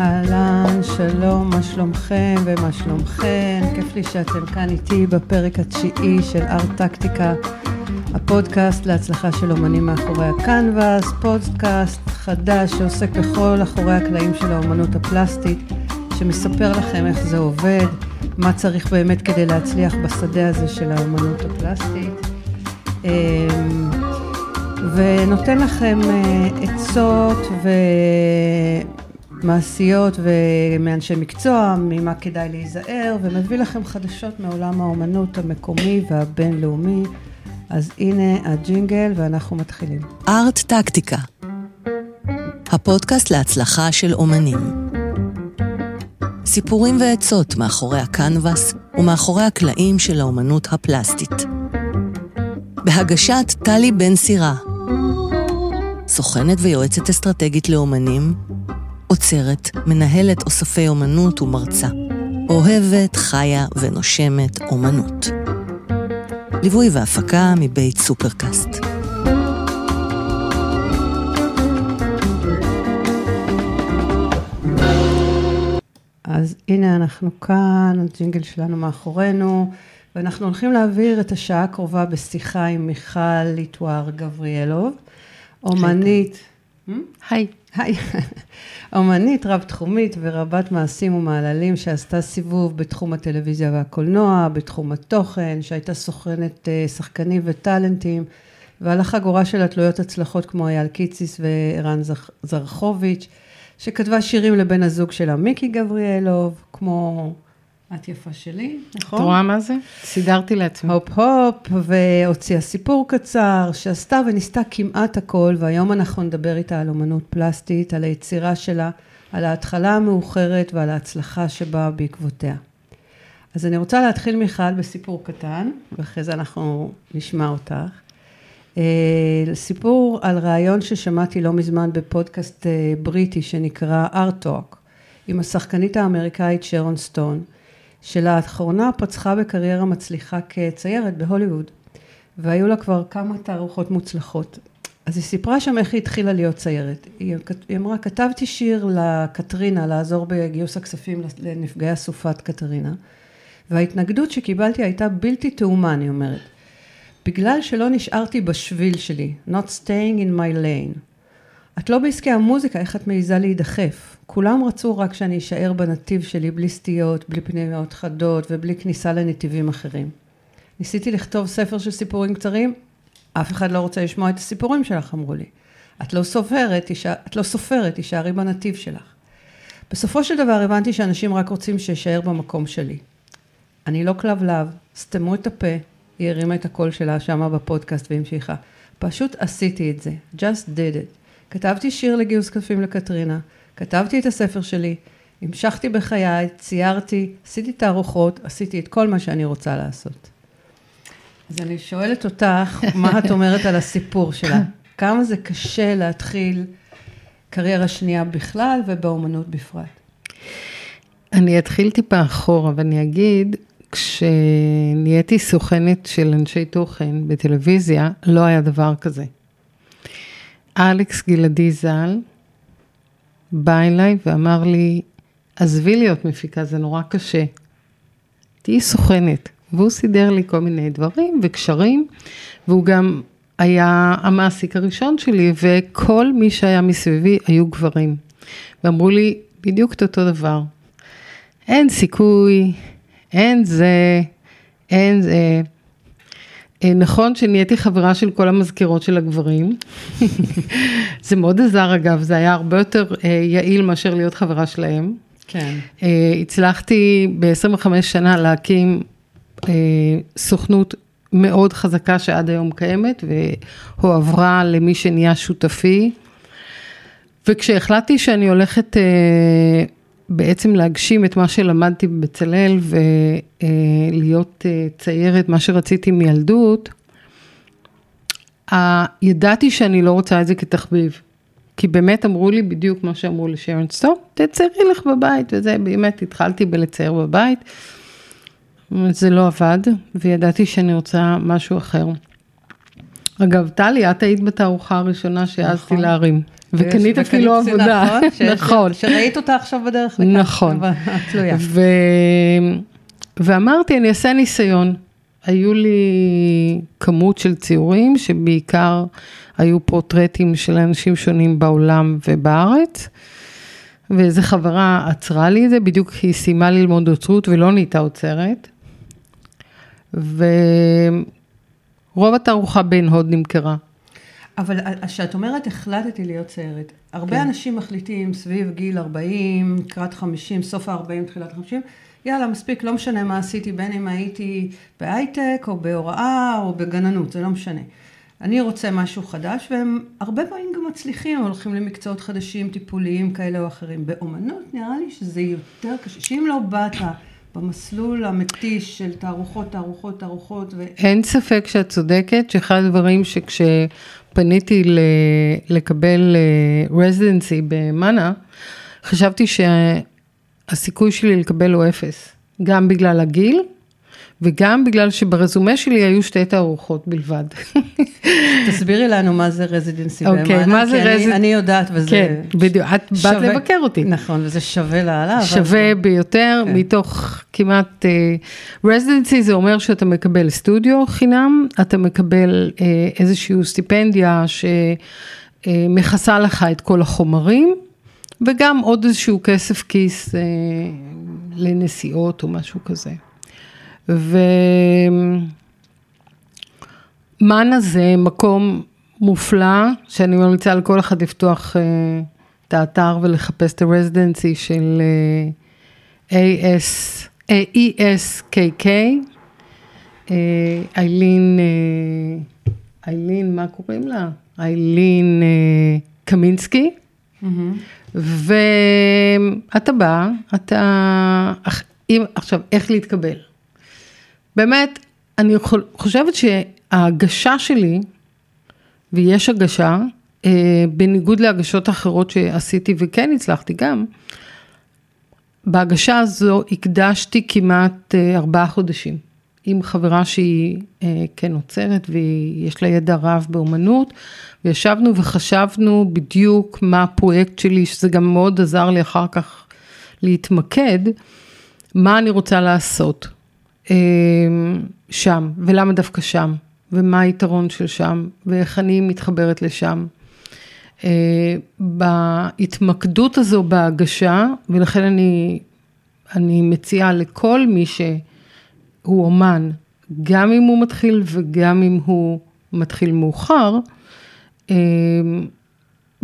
אהלן, שלום, מה שלומכם ומה שלומכן? כיף לי שאתם כאן איתי בפרק התשיעי של ארט-טקטיקה, הפודקאסט להצלחה של אומנים מאחורי הקנבאס, פודקאסט חדש שעוסק בכל אחורי הקלעים של האומנות הפלסטית, שמספר לכם איך זה עובד, מה צריך באמת כדי להצליח בשדה הזה של האומנות הפלסטית. ונותן לכם אה, עצות ומעשיות ומאנשי מקצוע, ממה כדאי להיזהר, ומביא לכם חדשות מעולם האומנות המקומי והבינלאומי. אז הנה הג'ינגל ואנחנו מתחילים. ארט טקטיקה, הפודקאסט להצלחה של אומנים. סיפורים ועצות מאחורי הקנבס ומאחורי הקלעים של האומנות הפלסטית. בהגשת טלי בן סירה, סוכנת ויועצת אסטרטגית לאומנים, עוצרת, מנהלת אוספי אומנות ומרצה, אוהבת, חיה ונושמת אומנות. ליווי והפקה מבית סופרקאסט. אז הנה אנחנו כאן, הג'ינגל שלנו מאחורינו, ואנחנו הולכים להעביר את השעה הקרובה בשיחה עם מיכל ליטואר גבריאלוב, אומנית... היי. היי. אומנית רב-תחומית ורבת מעשים ומעללים שעשתה סיבוב בתחום הטלוויזיה והקולנוע, בתחום התוכן, שהייתה סוכנת אה, שחקנים וטאלנטים, ועל החגורה של התלויות הצלחות כמו אייל קיציס וערן זרחוביץ', שכתבה שירים לבן הזוג שלה, מיקי גבריאלוב, כמו את יפה שלי, נכון? את רואה מה זה? סידרתי לעצמי. הופ הופ, והוציאה סיפור קצר, שעשתה וניסתה כמעט הכל, והיום אנחנו נדבר איתה על אומנות פלסטית, על היצירה שלה, על ההתחלה המאוחרת ועל ההצלחה שבאה בעקבותיה. אז אני רוצה להתחיל מיכל בסיפור קטן, ואחרי זה אנחנו נשמע אותך. אה, סיפור על ראיון ששמעתי לא מזמן בפודקאסט אה, בריטי שנקרא Art Talk, עם השחקנית האמריקאית שרון סטון. שלאחרונה פצחה בקריירה מצליחה כציירת בהוליווד, והיו לה כבר כמה תערוכות מוצלחות. אז היא סיפרה שם איך היא התחילה להיות ציירת. היא, אמרה, כתבתי שיר לקטרינה, לעזור בגיוס הכספים לנפגעי אסופת קטרינה, וההתנגדות שקיבלתי הייתה בלתי תאומה, אני אומרת. בגלל שלא נשארתי בשביל שלי, not staying in my lane. את לא בעסקי המוזיקה, איך את מעיזה להידחף? כולם רצו רק שאני אשאר בנתיב שלי בלי סטיות, בלי פנימיות חדות ובלי כניסה לנתיבים אחרים. ניסיתי לכתוב ספר של סיפורים קצרים, אף אחד לא רוצה לשמוע את הסיפורים שלך, אמרו לי. את לא סופרת, את לא סופרת, תישארי בנתיב שלך. בסופו של דבר הבנתי שאנשים רק רוצים שאשאר במקום שלי. אני לא כלבלב, סתמו את הפה, היא הרימה את הקול שלה שמה בפודקאסט והמשיכה. פשוט עשיתי את זה, just did it. כתבתי שיר לגיוס כספים לקטרינה, כתבתי את הספר שלי, המשכתי בחיי, ציירתי, עשיתי תערוכות, עשיתי את כל מה שאני רוצה לעשות. אז אני שואלת אותך, מה את אומרת על הסיפור שלה? כמה זה קשה להתחיל קריירה שנייה בכלל ובאומנות בפרט? אני אתחיל טיפה אחורה ואני אגיד, כשנהייתי סוכנת של אנשי תוכן בטלוויזיה, לא היה דבר כזה. אלכס גלעדי ז"ל בא אליי ואמר לי, עזבי להיות מפיקה, זה נורא קשה. תהיי סוכנת. והוא סידר לי כל מיני דברים וקשרים, והוא גם היה המעסיק הראשון שלי, וכל מי שהיה מסביבי היו גברים. ואמרו לי בדיוק את אותו דבר. אין סיכוי, אין זה, אין זה. אה, נכון שנהייתי חברה של כל המזכירות של הגברים. זה מאוד עזר אגב, זה היה הרבה יותר אה, יעיל מאשר להיות חברה שלהם. כן. אה, הצלחתי ב-25 שנה להקים סוכנות מאוד חזקה שעד היום קיימת והועברה למי שנהיה שותפי. וכשהחלטתי שאני הולכת בעצם להגשים את מה שלמדתי בבצלאל ולהיות אה, ציירת, מה שרציתי מילדות, ידעתי שאני לא רוצה את זה כתחביב. כי באמת אמרו לי בדיוק מה שאמרו לשרון סטופ, תציירי לך בבית, וזה באמת התחלתי בלצייר בבית. זה לא עבד, וידעתי שאני רוצה משהו אחר. אגב, טלי, את היית בתערוכה הראשונה שהעזתי נכון. להרים, וקנית אפילו עבודה. נכון, נכון. שראית אותה עכשיו בדרך לכאן. נכון. אבל- תלויה. ו... ואמרתי, אני אעשה ניסיון. היו לי כמות של ציורים שבעיקר היו פורטרטים של אנשים שונים בעולם ובארץ. ואיזה חברה עצרה לי את זה, בדיוק היא סיימה ללמוד אוצרות ולא נהייתה עוצרת. ורוב התערוכה בעין הוד נמכרה. אבל כשאת אומרת החלטתי להיות ציירת, הרבה כן. אנשים מחליטים סביב גיל 40, לקראת 50, סוף ה-40, תחילת ה-50, יאללה, מספיק, לא משנה מה עשיתי, בין אם הייתי בהייטק, או בהוראה, או בגננות, זה לא משנה. אני רוצה משהו חדש, והם הרבה פעמים גם מצליחים, הולכים למקצועות חדשים, טיפוליים כאלה או אחרים. באומנות נראה לי שזה יותר קשה, שאם לא באת במסלול המתיש של תערוכות, תערוכות, תערוכות, ו... אין ספק שאת צודקת, שאחד הדברים שכשפניתי ל- לקבל רזידנסי במאנה, חשבתי שהסיכוי שלי לקבל הוא אפס. גם בגלל הגיל, וגם בגלל שברזומה שלי היו שתי תערוכות בלבד. תסבירי לנו מה זה residency אוקיי, במאנה, מה זה אני- resid- אני יודעת וזה כן, בדיוק, את באת שווה- לבקר אותי. נכון, וזה שווה לאללה. אבל- שווה ביותר, כן. מתוך כמעט, residency זה אומר שאתה מקבל סטודיו חינם, אתה מקבל אה, איזושהי סטיפנדיה שמכסה לך את כל החומרים, וגם עוד איזשהו כסף כיס אה, לנסיעות או משהו כזה. ומאנה זה מקום מופלא, שאני ממליצה לכל אחד לפתוח אה, את האתר ולחפש את הרזידנסי של אה, AS, ESKK, אה, איילין, איילין, מה קוראים לה? איילין קמינסקי. מהמם. ואתה בא, אתה, אם, עכשיו, איך להתקבל? באמת, אני חושבת שההגשה שלי, ויש הגשה, אה, בניגוד להגשות אחרות שעשיתי וכן הצלחתי גם, בהגשה הזו הקדשתי כמעט אה, ארבעה חודשים. עם חברה שהיא אה, כן עוצרת ויש לה ידע רב באומנות, וישבנו וחשבנו בדיוק מה הפרויקט שלי, שזה גם מאוד עזר לי אחר כך להתמקד, מה אני רוצה לעשות שם, ולמה דווקא שם, ומה היתרון של שם, ואיך אני מתחברת לשם. אה, בהתמקדות הזו בהגשה, ולכן אני, אני מציעה לכל מי שהוא אומן, גם אם הוא מתחיל וגם אם הוא מתחיל מאוחר, אה,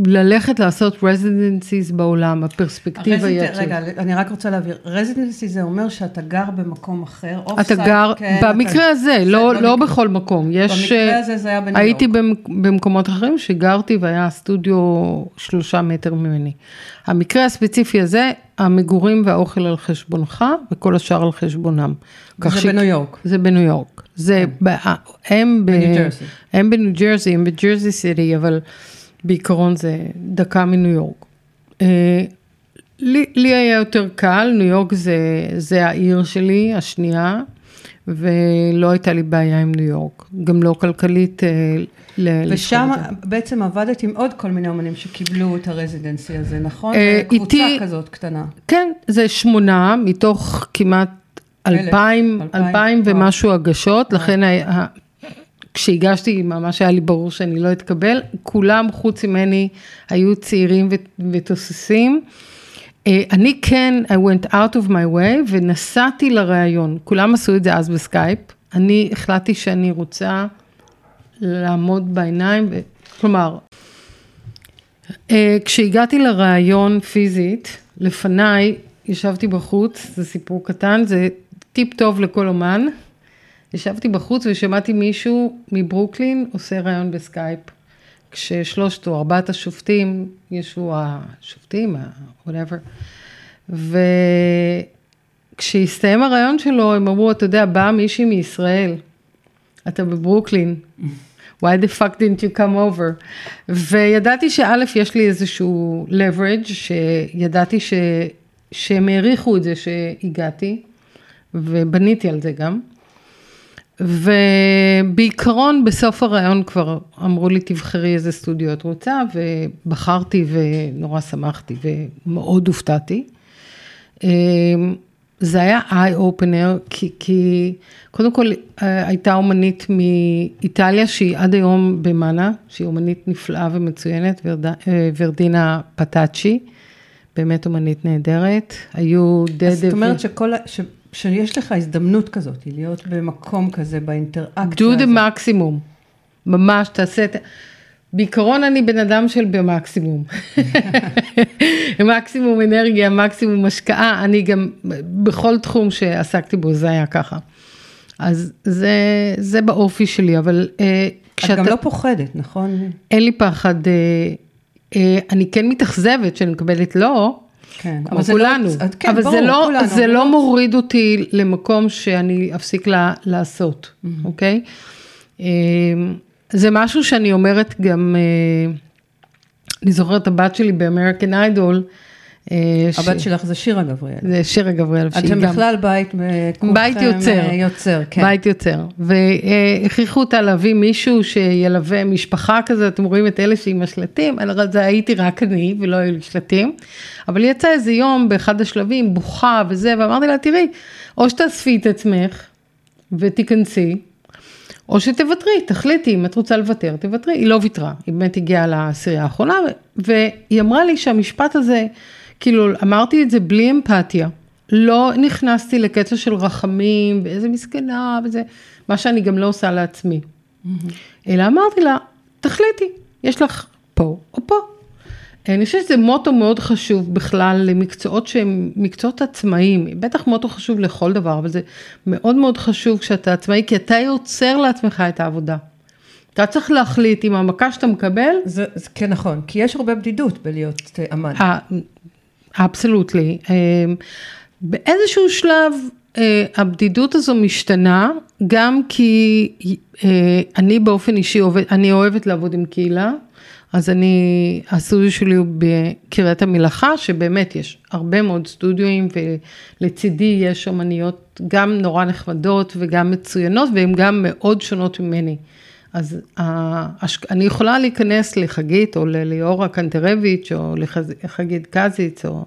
ללכת לעשות residencies בעולם, הפרספקטיבה היא... רגע, אני רק רוצה להבהיר, residency זה אומר שאתה גר במקום אחר, אתה off-site, גר, כן, במקרה אתה- הזה, זה לא, לא במקרה- בכל מקום, יש, במקרה אה, הזה זה היה בניו הייתי יורק. במק- במקומות אחרים שגרתי והיה סטודיו שלושה מטר ממני. המקרה הספציפי הזה, המגורים והאוכל על חשבונך וכל השאר על חשבונם. זה ש- בניו יורק. זה בניו יורק. זה, ב- הם, בניו ג'רזי. הם בניו ג'רזי, הם בג'רזי סיטי, אבל בעיקרון זה דקה מניו יורק. אה, לי, לי היה יותר קל, ניו יורק זה, זה העיר שלי, השנייה, ולא הייתה לי בעיה עם ניו יורק, גם לא כלכלית. אה, ל- ושם. בעצם עבדת עם עוד כל מיני אומנים שקיבלו את ה residency הזה, נכון? אה, קבוצה איתי- כזאת קטנה. כן, זה שמונה מתוך כמעט אלף, אלפיים, אלפיים. ומשהו הגשות, לכן כשהגשתי ממש היה לי ברור שאני לא אתקבל, כולם חוץ ממני היו צעירים ותוססים. אה, אני כן, I went out of my way ונסעתי לראיון, כולם עשו את זה אז בסקייפ, אני החלטתי שאני רוצה לעמוד בעיניים, ו- כלומר, אה, כשהגעתי לראיון פיזית, לפניי ישבתי בחוץ, זה סיפור קטן, זה טיפ טוב לכל אומן. ישבתי בחוץ ושמעתי מישהו מברוקלין עושה ראיון בסקייפ. כששלושת או ארבעת השופטים, ישבו השופטים, whatever, וכשהסתיים הראיון שלו, הם אמרו, אתה יודע, באה מישהי מישראל, אתה בברוקלין, why the fuck didn't you come over? וידעתי שא', יש לי איזשהו leverage, שידעתי ש... שהם העריכו את זה שהגעתי, ובניתי על זה גם. ובעיקרון בסוף הרעיון כבר אמרו לי תבחרי איזה סטודיו את רוצה ובחרתי ונורא שמחתי ומאוד הופתעתי. אמ, זה היה איי אופנר כי, כי קודם כל אה, הייתה אומנית מאיטליה שהיא עד היום במאנה, שהיא אומנית נפלאה ומצוינת, ורד, אה, ורדינה פטאצ'י, באמת אומנית נהדרת, היו דדה. אז זאת אומרת שכל, שיש לך הזדמנות כזאת, להיות במקום כזה, באינטראקציה הזאת. do the מקסימום, ממש תעשה את... בעיקרון אני בן אדם של במקסימום. מקסימום אנרגיה, מקסימום השקעה, אני גם בכל תחום שעסקתי בו זה היה ככה. אז זה, זה באופי שלי, אבל אה, כשאתה... את גם לא פוחדת, נכון? אין לי פחד, אה, אה, אני כן מתאכזבת שאני מקבלת לא, כן, כמו כולנו, לא, כן, אבל ברור, זה, לא, כולנו, זה לא מוריד אותי למקום שאני אפסיק לה, לעשות, mm-hmm. אוקיי? זה משהו שאני אומרת גם, אני זוכרת את הבת שלי באמריקן איידול, אה, הבת שלך זה שירה גבריאל. זה שירה גבריאל. אתם בכלל בית, בית יוצר. אה, יוצר, כן. בית יוצר. והכריחו אותה להביא מישהו שילווה משפחה כזה, אתם רואים את אלה שעם השלטים, זה הייתי רק אני ולא היו לי שלטים. אבל יצא איזה יום באחד השלבים, בוכה וזה, ואמרתי לה, תראי, או שתאספי את עצמך ותיכנסי, או שתוותרי, תחליטי, אם את רוצה לוותר, תוותרי. היא לא ויתרה, היא באמת הגיעה לעשירייה האחרונה, והיא אמרה לי שהמשפט הזה, כאילו אמרתי את זה בלי אמפתיה, לא נכנסתי לקטע של רחמים ואיזה מסכנה וזה, מה שאני גם לא עושה לעצמי. Mm-hmm. אלא אמרתי לה, תחליטי, יש לך פה או פה. אני חושבת שזה מוטו מאוד חשוב בכלל למקצועות שהם מקצועות עצמאיים, בטח מוטו חשוב לכל דבר, אבל זה מאוד מאוד חשוב כשאתה עצמאי, כי אתה יוצר לעצמך את העבודה. אתה צריך להחליט אם המכה שאתה מקבל. זה, זה כן נכון, כי יש הרבה בדידות בלהיות אמן. אבסולוטלי. אמ, באיזשהו שלב אה, הבדידות הזו משתנה, גם כי אה, אני באופן אישי עובד, אני אוהבת לעבוד עם קהילה, אז אני, הסטודיו שלי הוא בקריית המלאכה, שבאמת יש הרבה מאוד סטודיואים, ולצידי יש אמניות גם נורא נחמדות וגם מצוינות, והן גם מאוד שונות ממני. אז אני יכולה להיכנס לחגית או לליאורה קנטרביץ' או לחגית קזיץ או...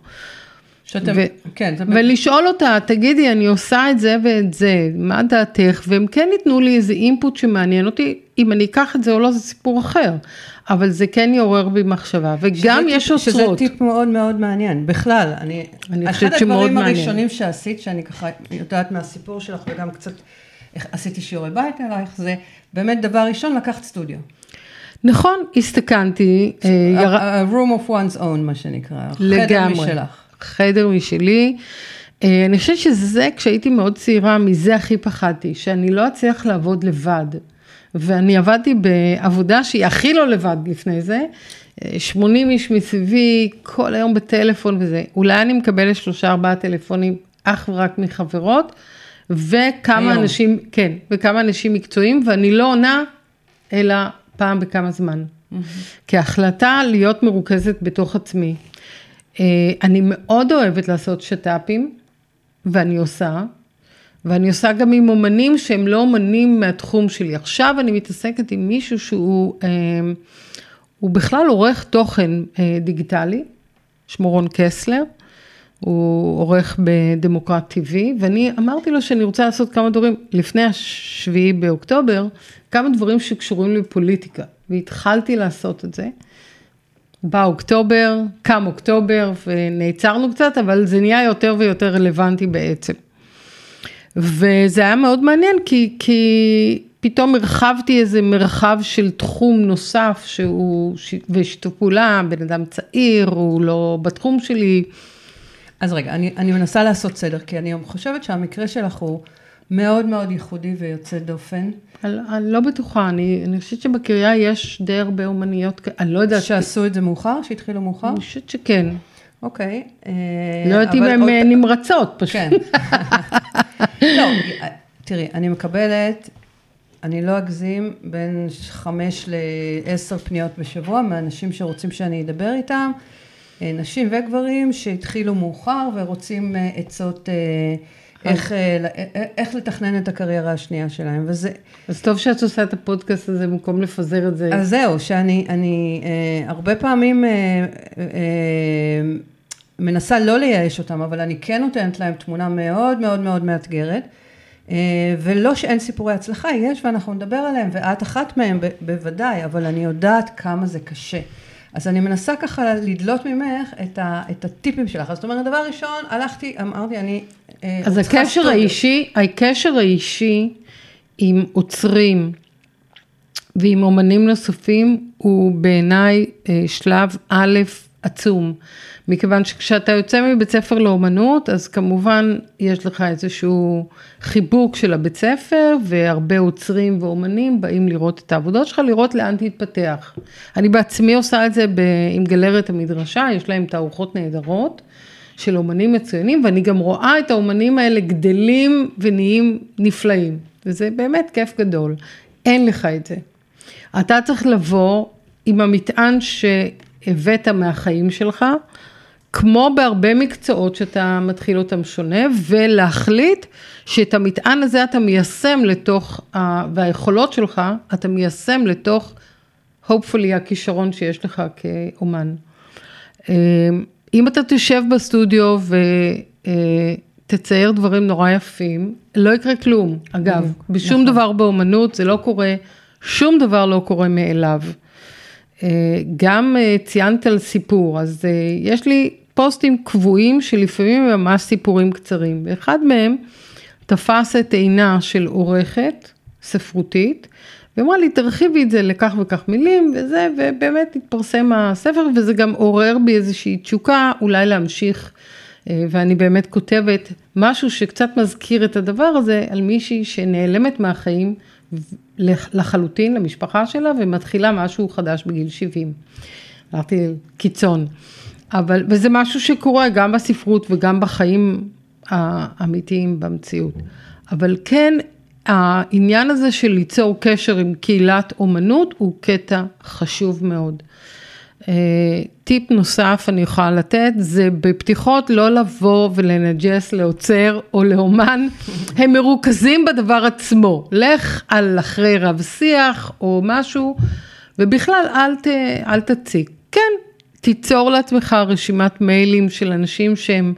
שאתם, ו- כן, זה... ולשאול אותה, תגידי, אני עושה את זה ואת זה, מה דעתך? והם כן ייתנו לי איזה אינפוט שמעניין אותי, אם אני אקח את זה או לא, זה סיפור אחר. אבל זה כן יעורר בי מחשבה, וגם יש טיפ, אוצרות. שזה טיפ מאוד מאוד מעניין, בכלל, אני, אני חושבת שמאוד מעניין. אחד הדברים הראשונים שעשית, שאני ככה יודעת מהסיפור שלך וגם קצת עשיתי שיעורי בית עלייך, זה באמת דבר ראשון, לקחת סטודיו. נכון, הסתכנתי. אה, a room of one's own, מה שנקרא. לגמרי. חדר משלך. חדר משלי. אה, אני חושבת שזה, כשהייתי מאוד צעירה, מזה הכי פחדתי, שאני לא אצליח לעבוד לבד. ואני עבדתי בעבודה שהיא הכי לא לבד לפני זה. 80 אה, איש מסביבי, כל היום בטלפון וזה. אולי אני מקבלת שלושה ארבעה טלפונים אך ורק מחברות. וכמה היום. אנשים, כן, וכמה אנשים מקצועיים, ואני לא עונה, אלא פעם בכמה זמן. Mm-hmm. כהחלטה להיות מרוכזת בתוך עצמי. אה, אני מאוד אוהבת לעשות שת"פים, ואני עושה, ואני עושה גם עם אומנים שהם לא אומנים מהתחום שלי. עכשיו אני מתעסקת עם מישהו שהוא אה, הוא בכלל עורך תוכן אה, דיגיטלי, שמו רון קסלר. הוא עורך בדמוקרט TV, ואני אמרתי לו שאני רוצה לעשות כמה דברים, לפני השביעי באוקטובר, כמה דברים שקשורים לפוליטיקה, והתחלתי לעשות את זה. בא אוקטובר, קם אוקטובר, ונעצרנו קצת, אבל זה נהיה יותר ויותר רלוונטי בעצם. וזה היה מאוד מעניין, כי, כי פתאום הרחבתי איזה מרחב של תחום נוסף, שהוא, ושיתוף פעולה, בן אדם צעיר, הוא לא בתחום שלי. אז רגע, אני, אני מנסה לעשות סדר, כי אני חושבת שהמקרה שלך הוא מאוד מאוד ייחודי ויוצא דופן. אני, אני לא בטוחה, אני, אני חושבת שבקריה יש די הרבה אומניות, אני לא יודעת. שעשו את זה מאוחר? שהתחילו מאוחר? אני חושבת שכן. אוקיי. אה, לא יודעת אם הן עוד... נמרצות פשוט. כן. לא, תראי, אני מקבלת, אני לא אגזים, בין חמש לעשר פניות בשבוע מאנשים שרוצים שאני אדבר איתם. אה, נשים וגברים שהתחילו מאוחר ורוצים אה, עצות, איך, אה, אה, איך לתכנן את הקריירה השנייה שלהם, וזה... אז טוב שאת עושה את הפודקאסט הזה במקום לפזר את זה. אז זהו, שאני אני, אה, הרבה פעמים אה, אה, מנסה לא לייאש אותם, אבל אני כן נותנת להם תמונה מאוד מאוד מאוד מאתגרת. אה, ולא שאין סיפורי הצלחה, יש ואנחנו נדבר עליהם, ואת אחת מהם ב- בוודאי, אבל אני יודעת כמה זה קשה. אז אני מנסה ככה לדלות ממך את, ה, את הטיפים שלך. אז זאת אומרת, דבר ראשון, הלכתי, אמרתי, אני אה, אז הקשר סטודיו. האישי, הקשר האישי עם עוצרים ועם אומנים נוספים הוא בעיניי אה, שלב א' עצום. מכיוון שכשאתה יוצא מבית ספר לאומנות, אז כמובן יש לך איזשהו חיבוק של הבית ספר, והרבה עוצרים ואומנים באים לראות את העבודות שלך, לראות לאן תתפתח. אני בעצמי עושה את זה ב- עם גלרת המדרשה, יש להם תערוכות נהדרות. של אומנים מצוינים, ואני גם רואה את האומנים האלה גדלים ונהיים נפלאים, וזה באמת כיף גדול. אין לך את זה. אתה צריך לבוא עם המטען שהבאת מהחיים שלך, כמו בהרבה מקצועות שאתה מתחיל אותם שונה, ולהחליט שאת המטען הזה אתה מיישם לתוך, ה- והיכולות שלך, אתה מיישם לתוך, hopefully, הכישרון שיש לך כאומן. אה, אם אתה תשב בסטודיו ותצייר דברים נורא יפים, לא יקרה כלום. אגב, בשום נכון. דבר באומנות זה לא קורה, שום דבר לא קורה מאליו. אה, גם אה, ציינת על סיפור, אז אה, יש לי פוסטים קבועים שלפעמים הם ממש סיפורים קצרים, ואחד מהם תפס את עינה של עורכת ספרותית, ואמרה לי, תרחיבי את זה לכך וכך מילים, וזה, ובאמת התפרסם הספר, וזה גם עורר בי איזושהי תשוקה, אולי להמשיך, אה, ואני באמת כותבת משהו שקצת מזכיר את הדבר הזה, על מישהי שנעלמת מהחיים לחלוטין, למשפחה שלה, ומתחילה משהו חדש בגיל 70. אמרתי, קיצון. אבל, וזה משהו שקורה גם בספרות וגם בחיים האמיתיים במציאות. אבל כן, העניין הזה של ליצור קשר עם קהילת אומנות הוא קטע חשוב מאוד. אה, טיפ נוסף אני יכולה לתת, זה בפתיחות לא לבוא ולנג'ס לעוצר או לאומן, הם מרוכזים בדבר עצמו. לך על אחרי רב שיח או משהו, ובכלל אל, ת, אל תציג. כן, תיצור לעצמך רשימת מיילים של אנשים שהם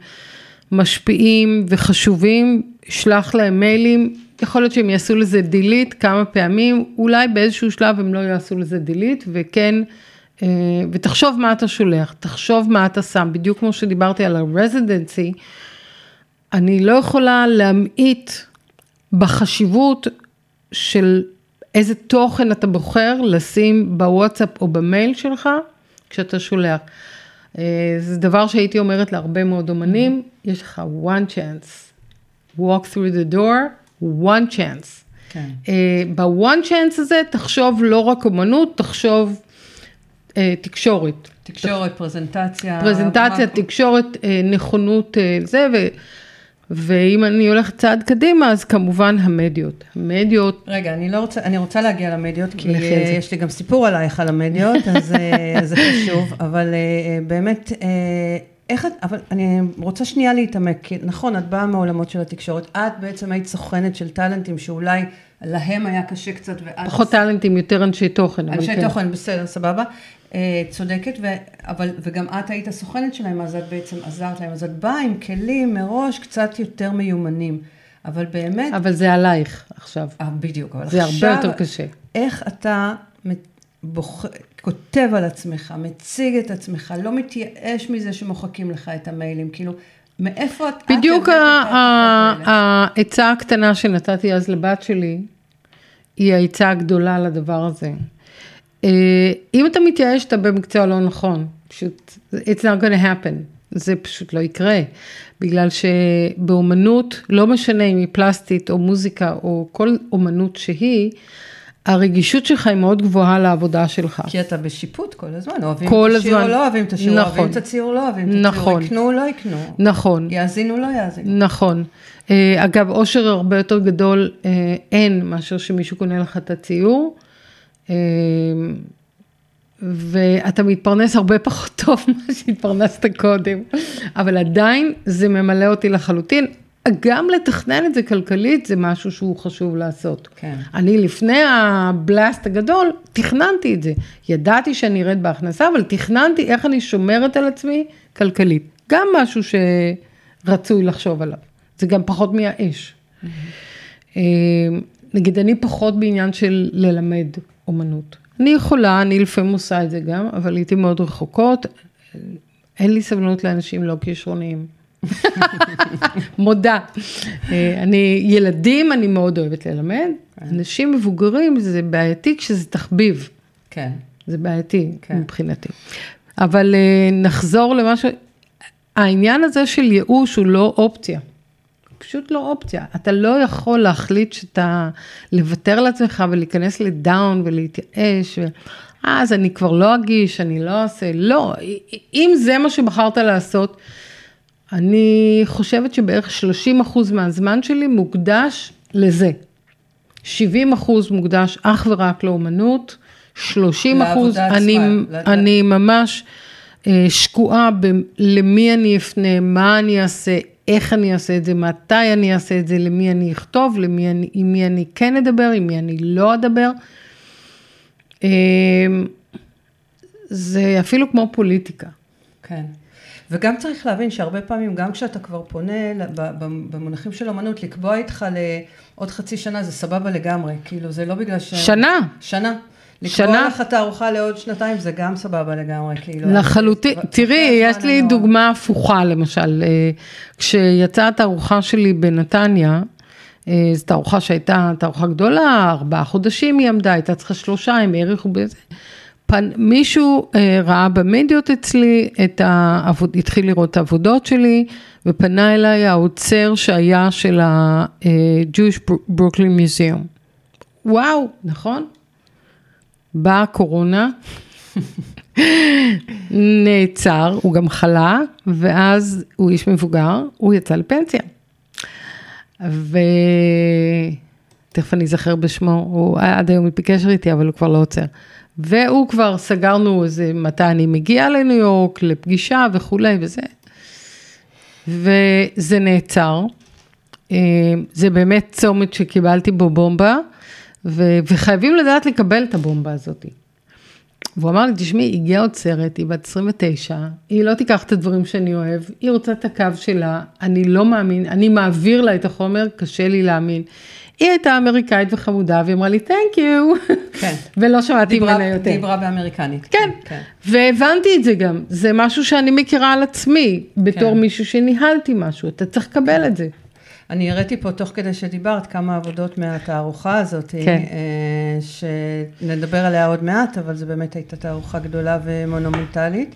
משפיעים וחשובים, שלח להם מיילים, יכול להיות שהם יעשו לזה delete כמה פעמים, אולי באיזשהו שלב הם לא יעשו לזה delete, וכן, אה, ותחשוב מה אתה שולח, תחשוב מה אתה שם, בדיוק כמו שדיברתי על ה-residency, אני לא יכולה להמעיט בחשיבות של איזה תוכן אתה בוחר לשים בוואטסאפ או במייל שלך כשאתה שולח. אה, זה דבר שהייתי אומרת להרבה מאוד אומנים, יש לך one chance, walk through the door, one chance. כן. אה, ב-one chance הזה תחשוב לא רק אומנות, תחשוב אה, תקשורת. תקשורת, פרזנטציה. פרזנטציה, תקשורת, נכונות, זה, ו, ואם אני הולכת צעד קדימה, אז כמובן המדיות. המדיות, רגע, אני לא רוצה, אני רוצה להגיע למדיות, כי אה. יש לי גם סיפור עלייך על המדיות, אז אה, זה חשוב, אבל אה, באמת, איך את, אבל אני רוצה שנייה להתעמק, כי נכון, את באה מעולמות של התקשורת, את בעצם היית סוכנת של טאלנטים שאולי להם היה קשה קצת, ואת... פחות טאלנטים, יותר אנשי תוכן. אנשי כן. תוכן, בסדר, סבבה. אה, צודקת, ו... אבל, וגם את היית הסוכנת שלהם, אז את בעצם עזרת להם, אז את באה עם כלים מראש קצת יותר מיומנים, אבל באמת, אבל זה עלייך עכשיו. אה, בדיוק, אבל זה עכשיו, הרבה יותר קשה. איך אתה בוח... כותב על עצמך, מציג את עצמך, לא מתייאש מזה שמוחקים לך את המיילים, כאילו, מאיפה את... בדיוק? העצה הקטנה שנתתי אז לבת שלי, היא העצה הגדולה לדבר הזה. אה, אם אתה מתייאש, אתה במקצוע לא נכון. פשוט, it's not gonna happen. זה פשוט לא יקרה. בגלל שבאומנות, לא משנה אם היא פלסטית או מוזיקה או כל אומנות שהיא, הרגישות שלך היא מאוד גבוהה לעבודה שלך. כי אתה בשיפוט כל הזמן, אוהבים כל את השיר הזמן. או לא אוהבים את השיר, נכון. אוהבים את הציור, לא אוהבים את הציור, נכון. יקנו, לא יקנו, נכון. יאזינו, לא יאזינו. נכון. אה, אגב, אושר הרבה יותר גדול אה, אין מאשר שמישהו קונה לך את הציור. אה, ואתה מתפרנס הרבה פחות טוב ממה שהתפרנסת קודם, אבל עדיין זה ממלא אותי לחלוטין. גם לתכנן את זה כלכלית זה משהו שהוא חשוב לעשות. כן. אני לפני הבלאסט הגדול, תכננתי את זה. ידעתי שאני ארד בהכנסה, אבל תכננתי איך אני שומרת על עצמי כלכלית. גם משהו שרצוי לחשוב עליו. זה גם פחות מייאש. אה, נגיד, אני פחות בעניין של ללמד אומנות. אני יכולה, אני לפעמים עושה את זה גם, אבל לעיתים מאוד רחוקות. אין לי סבלנות לאנשים לא כישרוניים. מודה. אה, אני, ילדים אני מאוד אוהבת ללמד, אנשים מבוגרים זה בעייתי כשזה תחביב, כן. זה בעייתי כן. מבחינתי. אבל אה, נחזור למה ש... העניין הזה של ייאוש הוא לא אופציה. פשוט לא אופציה. אתה לא יכול להחליט שאתה, לוותר לעצמך ולהיכנס לדאון ולהתייאש. ו... אז אני כבר לא אגיש, אני לא אעשה, לא. אם זה מה שבחרת לעשות, אני חושבת שבערך 30 אחוז מהזמן שלי מוקדש לזה. 70 אחוז מוקדש אך ורק לאומנות, 30 אחוז, לעבודה אני, לת- אני ממש אה, שקועה ב- למי אני אפנה, מה אני אעשה, איך אני אעשה את זה, מתי אני אעשה את זה, למי אני אכתוב, למי אני, עם מי אני כן אדבר, עם מי אני לא אדבר. אה, זה אפילו כמו פוליטיקה. כן. וגם צריך להבין שהרבה פעמים, גם כשאתה כבר פונה במונחים של אמנות, לקבוע איתך לעוד חצי שנה זה סבבה לגמרי. כאילו, זה לא בגלל ש... שנה. שנה. שנה. לקבוע לך תערוכה לעוד שנתיים זה גם סבבה לגמרי, כאילו. לחלוטין, תראי, יש לי לא- דוגמה הפוכה למשל, אה, כשיצאה התערוכה שלי בנתניה, אה, זו תערוכה שהייתה תערוכה גדולה, ארבעה חודשים היא עמדה, הייתה צריכה שלושה, הם האריכו בזה. פן, מישהו אה, ראה במדיות אצלי את העבוד, התחיל לראות את העבודות שלי, ופנה אליי האוצר שהיה של ה-Jewish Brooklyn Museum. וואו, נכון? באה הקורונה, נעצר, הוא גם חלה, ואז הוא איש מבוגר, הוא יצא לפנסיה. ותכף אני אזכר בשמו, הוא עד היום בקשר איתי, אבל הוא כבר לא עוצר. והוא כבר, סגרנו איזה, מתי אני מגיעה לניו יורק, לפגישה וכולי וזה. וזה נעצר. אה, זה באמת צומת שקיבלתי בו בומבה, ו- וחייבים לדעת לקבל את הבומבה הזאת. והוא אמר לי, תשמעי, הגיעה עוצרת, היא בת 29, היא לא תיקח את הדברים שאני אוהב, היא רוצה את הקו שלה, אני לא מאמין, אני מעביר לה את החומר, קשה לי להאמין. היא הייתה אמריקאית וחמודה, והיא אמרה לי, תנק יו, כן. ולא שמעתי ממנה יותר. דיברה באמריקנית. כן, כן. והבנתי את זה גם, זה משהו שאני מכירה על עצמי, בתור כן. מישהו שניהלתי משהו, אתה צריך לקבל את זה. אני הראיתי פה תוך כדי שדיברת כמה עבודות מהתערוכה הזאת, כן. אה, שנדבר עליה עוד מעט, אבל זו באמת הייתה תערוכה גדולה ומונומנטלית.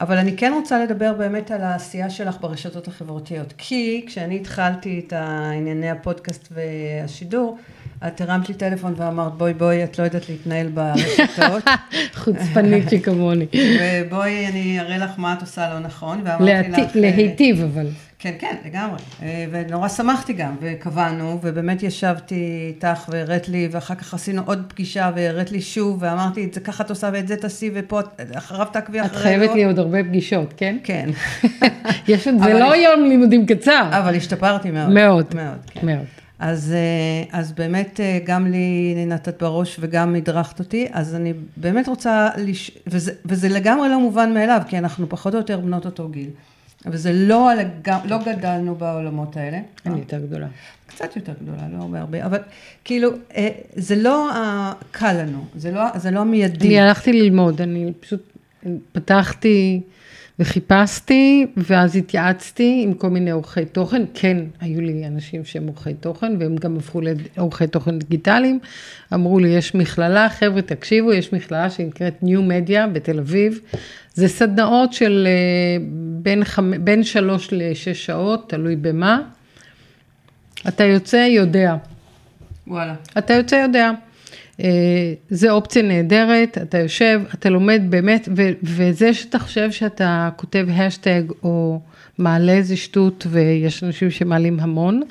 אבל אני כן רוצה לדבר באמת על העשייה שלך ברשתות החברתיות, כי כשאני התחלתי את ענייני הפודקאסט והשידור, את הרמת לי טלפון ואמרת, בואי בואי, את לא יודעת להתנהל ברשתות, חוצפנית שכמוני. ובואי אני אראה לך מה את עושה לא נכון, ואמרתי לך... אה, להיטיב אבל. כן, כן, לגמרי. אה, ונורא שמחתי גם, וקבענו, ובאמת ישבתי איתך והראית לי, ואחר כך עשינו עוד פגישה והראית לי שוב, ואמרתי, את זה ככה את עושה ואת זה תעשי, ופה את- אחריו תעקבי את אחרי... חייבת לא." לי עוד הרבה פגישות, כן? כן. יש עוד, זה לא יום לימודים קצר. אבל השתפרתי מאוד. מאוד. מאוד, כן. מאוד. אז, אה, אז באמת אה, גם לי נתת בראש וגם הדרכת אותי, אז אני באמת רוצה, לש... וזה, וזה לגמרי לא מובן מאליו, כי אנחנו פחות או יותר בנות אותו גיל. וזה לא, הלג... לא גדלנו בעולמות האלה. אני יותר גדולה. קצת יותר גדולה, לא הרבה אבל כאילו, אה, זה לא קל לנו, זה לא, זה לא מיידי. אני הלכתי ללמוד, אני פשוט פתחתי וחיפשתי, ואז התייעצתי עם כל מיני עורכי תוכן. כן, היו לי אנשים שהם עורכי תוכן, והם גם הפכו לעורכי תוכן דיגיטליים. אמרו לי, יש מכללה, חבר'ה, תקשיבו, יש מכללה שנקראת New Media בתל אביב. זה סדנאות של אה, בין, חמ... בין שלוש לשש שעות, תלוי במה. אתה יוצא, יודע. וואלה. אתה יוצא יודע. אה, זה אופציה נהדרת, אתה יושב, אתה לומד באמת, ו- וזה שאתה חושב שאתה כותב השטג או מעלה איזה שטות, ויש אנשים שמעלים המון,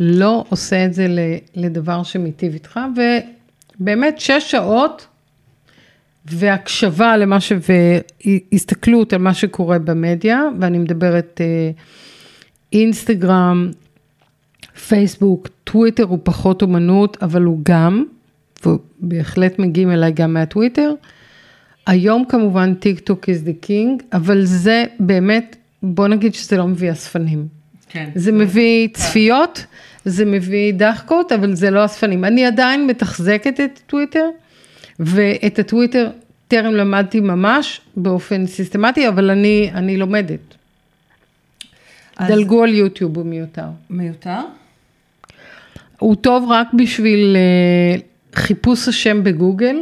לא עושה את זה לדבר שמיטיב איתך, ובאמת שש שעות והקשבה למה ש... והסתכלות על מה שקורה במדיה, ואני מדברת אה, אינסטגרם, פייסבוק, טוויטר הוא פחות אומנות, אבל הוא גם, ובהחלט מגיעים אליי גם מהטוויטר. היום כמובן טיק טוק is the king, אבל זה באמת, בוא נגיד שזה לא מביא אספנים. כן. זה מביא צפיות, זה מביא דחקות, אבל זה לא אספנים. אני עדיין מתחזקת את טוויטר, ואת הטוויטר טרם למדתי ממש באופן סיסטמטי, אבל אני, אני לומדת. אז- דלגו על יוטיוב, הוא מיותר. מיותר? הוא טוב רק בשביל אה, חיפוש השם בגוגל.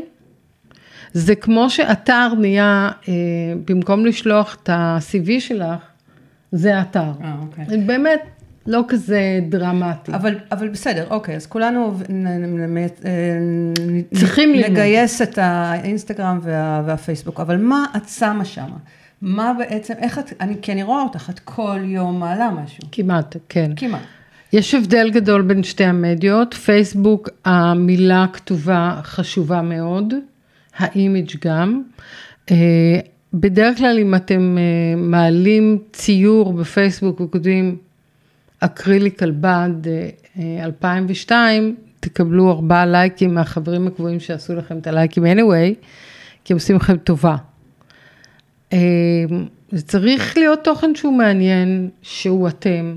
זה כמו שאתר נהיה, אה, במקום לשלוח את ה-CV שלך, זה אתר. אה, אוקיי. באמת לא כזה דרמטי. אבל, אבל בסדר, אוקיי, אז כולנו אה, צריכים ללמוד. נגייס את האינסטגרם וה, והפייסבוק, אבל מה את שמה שם? מה בעצם, איך את, אני, כי אני רואה אותך, את כל יום מעלה משהו, כמעט, כן. כמעט. יש הבדל גדול בין שתי המדיות, פייסבוק המילה הכתובה חשובה מאוד, האימיג' גם. אה, בדרך כלל אם אתם אה, מעלים ציור בפייסבוק וכותבים אקריליק על בד אה, אה, 2002, תקבלו ארבעה לייקים מהחברים הקבועים שעשו לכם את הלייקים anyway, כי הם עושים לכם טובה. זה צריך להיות תוכן שהוא מעניין, שהוא אתם.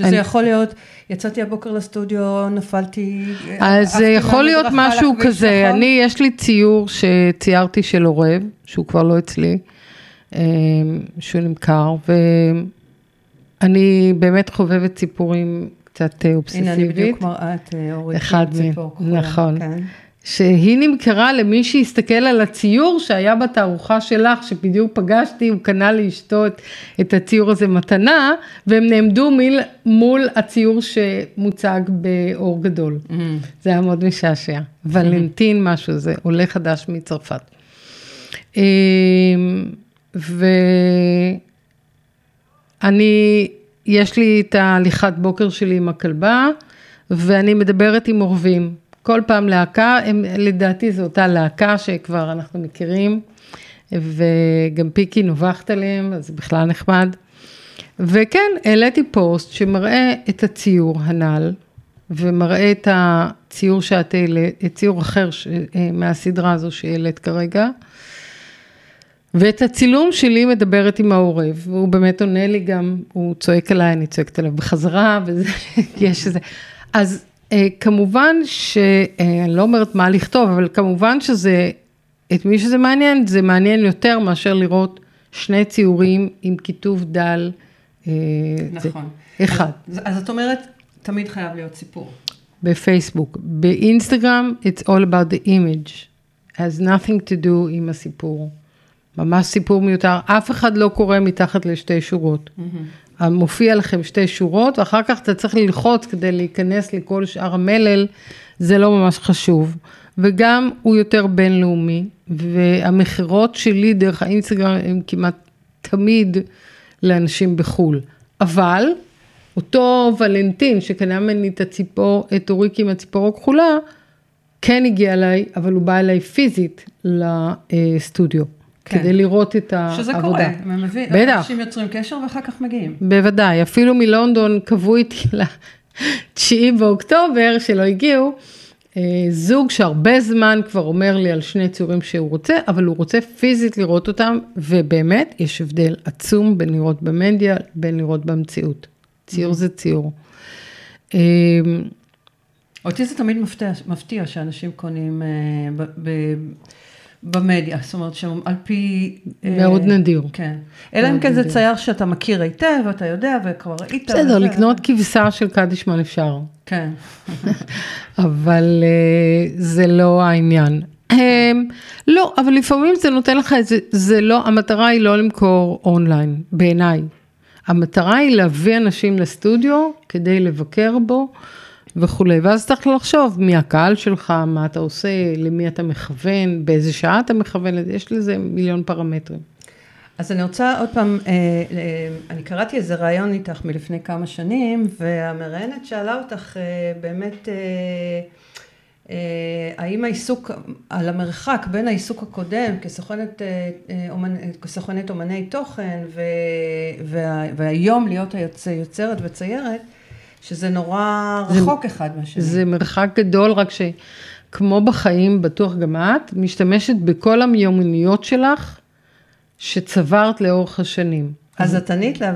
אה, שזה אני- יכול להיות, יצאתי הבוקר לסטודיו, נפלתי, אז זה יכול להיות משהו כזה, נכון? אני, יש לי ציור שציירתי של עורב, שהוא כבר לא אצלי, אה, שהוא נמכר, ואני באמת חובבת ציפורים קצת אה, הנה, אני אובססיבית. בדיוק מראה את אה, אורית. אחד עם מהם, ציפור נכון. כן. שהיא נמכרה למי שהסתכל על הציור שהיה בתערוכה שלך, שבדיוק פגשתי, הוא קנה לאשתו את, את הציור הזה מתנה, והם נעמדו מיל, מול הציור שמוצג באור גדול. Mm. זה היה מאוד משעשע. ולנטין משהו, זה עולה חדש מצרפת. אמ, ואני, יש לי את ההליכת בוקר שלי עם הכלבה, ואני מדברת עם עורבים. כל פעם להקה, הם, לדעתי זו אותה להקה שכבר אנחנו מכירים, וגם פיקי נובחת עליהם, אז זה בכלל נחמד. וכן, העליתי פוסט שמראה את הציור הנ"ל, ומראה את הציור שאת העלית, ציור אחר ש, אה, מהסדרה הזו שהעלית כרגע. ואת הצילום שלי מדברת עם העורב, והוא באמת עונה לי גם, הוא צועק עליי, אני צועקת עליו בחזרה, וזה, יש איזה, אז כמובן ש, אה, אני לא אומרת מה לכתוב, אבל כמובן שזה, את מי שזה מעניין, זה מעניין יותר מאשר לראות שני ציורים עם כיתוב דל. אה, זה- נכון. אחד. אז, אז את אומרת, תמיד חייב להיות סיפור. בפייסבוק. באינסטגרם, it's all about the image. has nothing to do עם הסיפור. ממש סיפור מיותר. אף אחד לא קורא מתחת לשתי שורות. מופיע לכם שתי שורות, ואחר כך אתה צריך ללחוץ כדי להיכנס לכל שאר המלל, זה לא ממש חשוב. וגם הוא יותר בינלאומי, והמכירות שלי דרך האינסטגרם הם כמעט תמיד לאנשים בחו"ל. אבל אותו ולנטין שקנה ממני את הציפור, את אוריקי עם הציפור הכחולה, כן הגיע אליי, אבל הוא בא אליי פיזית לסטודיו, כן. כדי לראות את העבודה. שזה קורה, הם מביא, בטח. אנשים יוצרים קשר ואחר כך מגיעים. בוודאי, אפילו מלונדון קבעו איתי ל-9 באוקטובר, שלא הגיעו, אה, זוג שהרבה זמן כבר אומר לי על שני ציורים שהוא רוצה, אבל הוא רוצה פיזית לראות אותם, ובאמת יש הבדל עצום בין לראות במדיה, בין לראות במציאות. ציור זה ציור. אה, אותי זה תמיד מפתיע, מפתיע שאנשים קונים אה, ב, ב, במדיה, זאת אומרת שעל פי... אה, מאוד נדיר. כן. אלא אם כן זה. צייר שאתה מכיר היטב, ואתה יודע, וכבר ראית. בסדר, וזה, לקנות כבשה של קדישמן אפשר. כן. אבל אה, זה לא העניין. אה, לא, אבל לפעמים זה נותן לך איזה, זה לא, המטרה היא לא למכור אונליין, בעיניי. המטרה היא להביא אנשים לסטודיו כדי לבקר בו וכולי, ואז צריך לחשוב מי הקהל שלך, מה אתה עושה, למי אתה מכוון, באיזה שעה אתה מכוון, יש לזה מיליון פרמטרים. אז אני רוצה עוד פעם, אה, אה, אני קראתי איזה ראיון איתך מלפני כמה שנים, והמראיינת שאלה אותך אה, באמת, האם העיסוק, על המרחק בין העיסוק הקודם כסוכנת, כסוכנת אומני תוכן והיום להיות היוצא, יוצרת וציירת, שזה נורא רחוק זה, אחד מהשני. זה מרחק גדול, רק שכמו בחיים, בטוח גם את, משתמשת בכל המיומנויות שלך שצברת לאורך השנים. אז את ענית לה,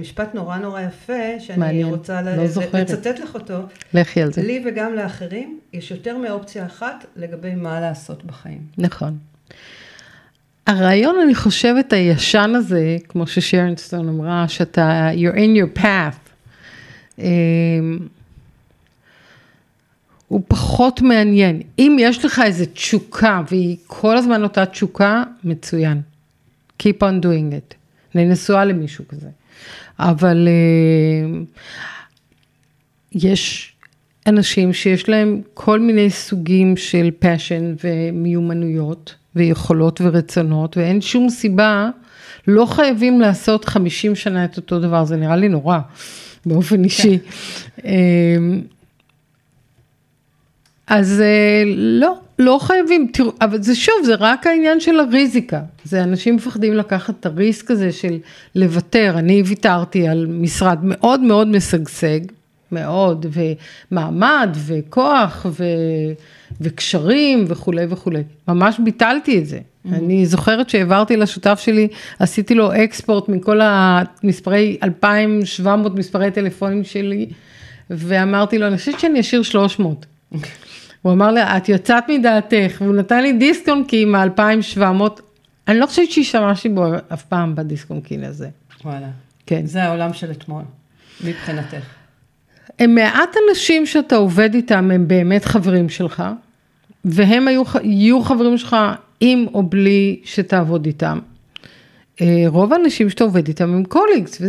משפט נורא נורא יפה, שאני מעניין, רוצה לא לצטט לך אותו. לכי על זה. לי וגם לאחרים, יש יותר מאופציה אחת לגבי מה לעשות בחיים. נכון. הרעיון, אני חושבת, הישן הזה, כמו ששרנסטון אמרה, שאתה, you're in your path, הוא פחות מעניין. אם יש לך איזו תשוקה, והיא כל הזמן אותה תשוקה, מצוין. Keep on doing it. אני נשואה למישהו כזה. אבל אה, יש אנשים שיש להם כל מיני סוגים של passion ומיומנויות ויכולות ורצונות, ואין שום סיבה, לא חייבים לעשות 50 שנה את אותו דבר, זה נראה לי נורא, באופן אישי. כן. אה, אז אה, לא, לא חייבים, תראו, אבל זה שוב, זה רק העניין של הריזיקה. זה אנשים מפחדים לקחת את הריסק הזה של לוותר. אני ויתרתי על משרד מאוד מאוד משגשג, מאוד, ומעמד, וכוח, ו... וקשרים, וכולי וכולי. ממש ביטלתי את זה. Mm-hmm. אני זוכרת שהעברתי לשותף שלי, עשיתי לו אקספורט מכל המספרי, 2,700 מספרי טלפונים שלי, ואמרתי לו, אני חושבת שאני אשאיר 300. הוא אמר לי, את יצאת מדעתך, והוא נתן לי דיסקונקי עם ה-2700, אני לא חושבת שהשתמשתי בו אף פעם בדיסק און קי הזה. וואלה. כן. זה העולם של אתמול, מבחינתך. הם מעט אנשים שאתה עובד איתם, הם באמת חברים שלך, והם היו, יהיו חברים שלך עם או בלי שתעבוד איתם. אה, רוב האנשים שאתה עובד איתם הם colleagues,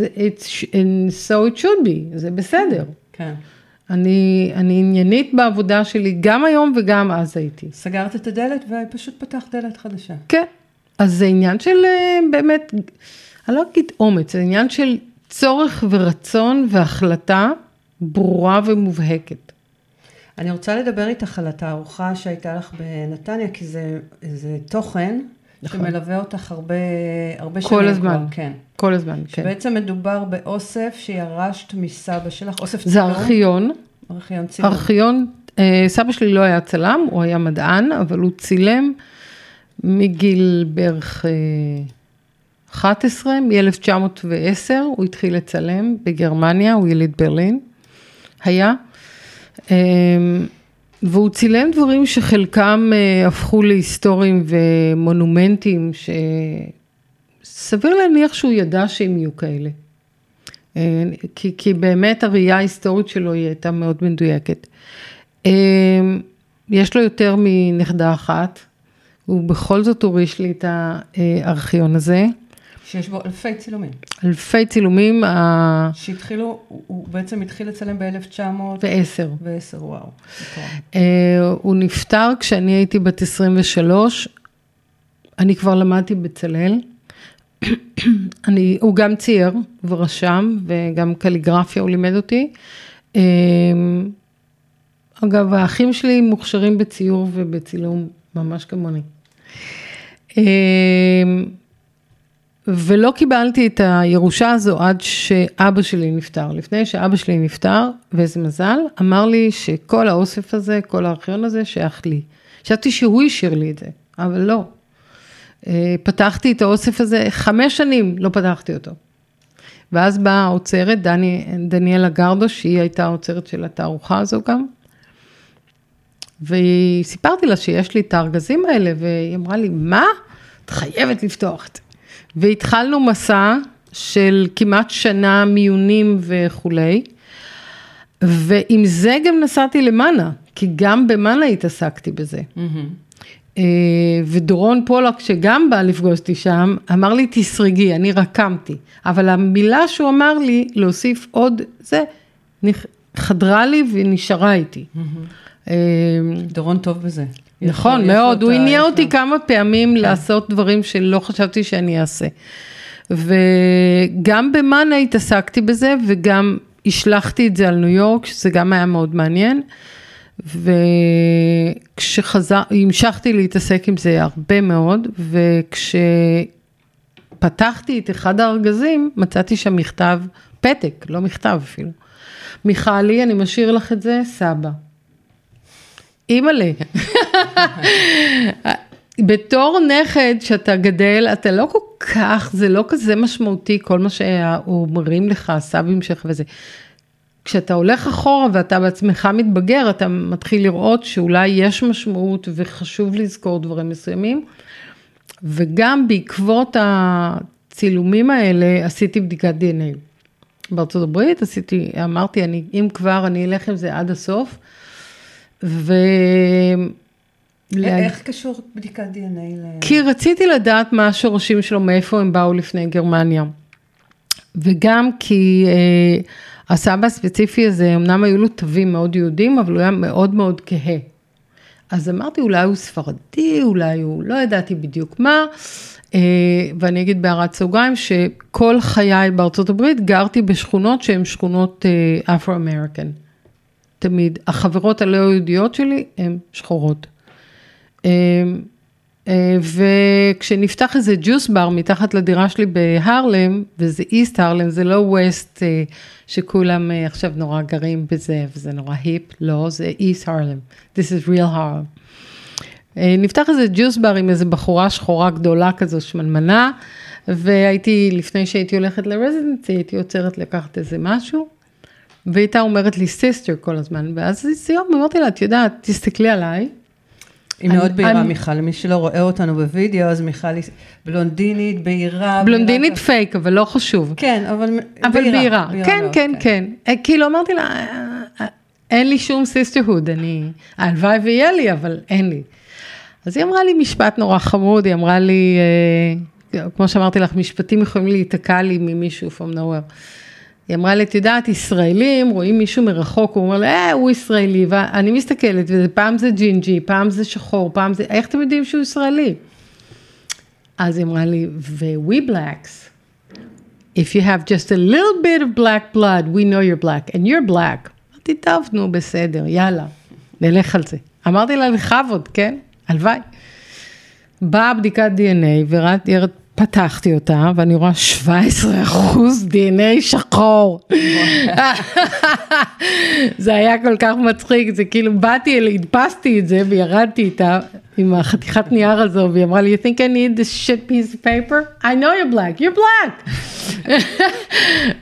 and so it should be, זה בסדר. כן. אני, אני עניינית בעבודה שלי, גם היום וגם אז הייתי. סגרת את הדלת ופשוט פתחת דלת חדשה. כן, אז זה עניין של אה, באמת, אני לא אגיד אומץ, זה עניין של צורך ורצון והחלטה ברורה ומובהקת. אני רוצה לדבר איתך על התערוכה שהייתה לך בנתניה, כי זה, זה תוכן נכון. שמלווה אותך הרבה, הרבה שנים. כל הזמן, כבר, כן. כל הזמן, כן. שבעצם מדובר באוסף שירשת מסבא שלך, אוסף צילום. זה ארכיון. ארכיון צילום. ארכיון, אה, סבא שלי לא היה צלם, הוא היה מדען, אבל הוא צילם מגיל בערך 11, מ-1910, הוא התחיל לצלם בגרמניה, הוא יליד ברלין, היה. אה, והוא צילם דברים שחלקם אה, הפכו להיסטוריים ומונומנטים, שסביר להניח שהוא ידע שהם יהיו כאלה. אה, כי, כי באמת הראייה ההיסטורית שלו היא הייתה מאוד מדויקת. אה, יש לו יותר מנכדה אחת, הוא בכל זאת הוריש לי את הארכיון הזה. שיש בו אלפי צילומים. אלפי צילומים. שהתחילו, הוא בעצם התחיל לצלם ב-1910. ו-10, וואו. Uh, הוא נפטר כשאני הייתי בת 23, אני כבר למדתי בצלאל. אני, הוא גם צייר ורשם, וגם קליגרפיה הוא לימד אותי. Uh, אגב, האחים שלי מוכשרים בציור ובצילום, ממש כמוני. Uh, ולא קיבלתי את הירושה הזו עד שאבא שלי נפטר. לפני שאבא שלי נפטר, ואיזה מזל, אמר לי שכל האוסף הזה, כל הארכיון הזה שייך לי. חשבתי שהוא השאיר לי את זה, אבל לא. אה, פתחתי את האוסף הזה, חמש שנים לא פתחתי אותו. ואז באה האוצרת, דני, דניאלה גרדו, שהיא הייתה האוצרת של התערוכה הזו גם. וסיפרתי לה שיש לי את הארגזים האלה, והיא אמרה לי, מה? את חייבת לפתוח את זה. והתחלנו מסע של כמעט שנה מיונים וכולי, ועם זה גם נסעתי למאנה, כי גם במאנה התעסקתי בזה. Mm-hmm. ודורון פולק, שגם בא לפגוש אותי שם, אמר לי, תסרגי, אני רקמתי. אבל המילה שהוא אמר לי, להוסיף עוד, זה, חדרה לי ונשארה איתי. Mm-hmm. דורון טוב בזה. נכון, מאוד, הוא הניע אותי כמה פעמים כן. לעשות דברים שלא חשבתי שאני אעשה. וגם במאנה התעסקתי בזה, וגם השלכתי את זה על ניו יורק, שזה גם היה מאוד מעניין. וכשחזר, המשכתי להתעסק עם זה הרבה מאוד, וכשפתחתי את אחד הארגזים, מצאתי שם מכתב, פתק, לא מכתב אפילו. מיכלי, אני משאיר לך את זה, סבא. אימא'לה. בתור נכד שאתה גדל, אתה לא כל כך, זה לא כזה משמעותי, כל מה שאומרים לך, הסבים שלך וזה. כשאתה הולך אחורה ואתה בעצמך מתבגר, אתה מתחיל לראות שאולי יש משמעות וחשוב לזכור דברים מסוימים. וגם בעקבות הצילומים האלה עשיתי בדיקת דנ"א. בארצות הברית עשיתי, אמרתי, אני, אם כבר, אני אלך עם זה עד הסוף. ו... איך קשור בדיקת דנ"א ל... כי רציתי לדעת מה השורשים שלו, מאיפה הם באו לפני גרמניה. וגם כי אה, הסבא הספציפי הזה, אמנם היו לו תווים מאוד יהודים, אבל הוא היה מאוד מאוד כהה. אז אמרתי, אולי הוא ספרדי, אולי הוא, לא ידעתי בדיוק מה. אה, ואני אגיד בהערת סוגריים, שכל חיי בארצות הברית גרתי בשכונות שהן שכונות אפרו-אמריקן. אה, תמיד. החברות הלא יהודיות שלי הן שחורות. אה, וכשנפתח איזה ג'וס בר מתחת לדירה שלי בהרלם, וזה איסט הרלם, זה לא ווסט שכולם עכשיו נורא גרים בזה, וזה נורא היפ, לא, זה איסט הרלם. This is real Harlem. נפתח איזה juice bar עם איזה בחורה שחורה גדולה כזו, שמנמנה, והייתי, לפני שהייתי הולכת ל residency, הייתי עוצרת לקחת איזה משהו, והיא הייתה אומרת לי sister כל הזמן, ואז יום אמרתי לה, את יודעת, תסתכלי עליי. היא מאוד בהירה, מיכל, מי שלא רואה אותנו בווידאו, אז מיכל היא בלונדינית, בהירה. בלונדינית פייק, אבל לא חשוב. כן, אבל בהירה. כן, כן, כן. כאילו אמרתי לה, אין לי שום sisterhood, אני, הלוואי ויהיה לי, אבל אין לי. אז היא אמרה לי משפט נורא חמוד, היא אמרה לי, אה, כמו שאמרתי לך, משפטים יכולים להיתקע לי ממישהו from nowhere. היא אמרה לי, את יודעת, ישראלים רואים מישהו מרחוק, הוא אומר לי, אה, הוא ישראלי, ואני מסתכלת, ופעם זה ג'ינג'י, פעם זה שחור, פעם זה, איך אתם יודעים שהוא ישראלי? אז היא אמרה לי, ו-we blacks, if you have just a little bit of black blood, we know you're black, and you're black. אמרתי, טוב, נו, בסדר, יאללה, נלך על זה. אמרתי לה, לכבוד, כן? הלוואי. באה בדיקת דנ"א, פתחתי אותה, ואני רואה 17 אחוז דנ"א שחור. זה היה כל כך מצחיק, זה כאילו באתי, הדפסתי את זה וירדתי איתה עם החתיכת נייר הזו, והיא אמרה לי, you think I need this shit piece of paper? I know you're black, you're black.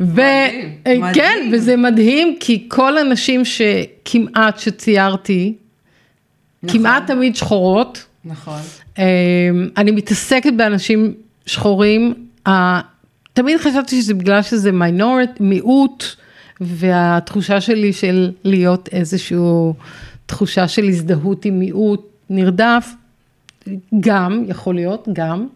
וכן, וזה מדהים, כי כל הנשים שכמעט שציירתי, נכון. כמעט תמיד שחורות. נכון. אמ, אני מתעסקת באנשים שחורים, תמיד חשבתי שזה בגלל שזה מיינורט, מיעוט, והתחושה שלי של להיות איזושהי תחושה של הזדהות עם מיעוט נרדף, גם, יכול להיות, גם.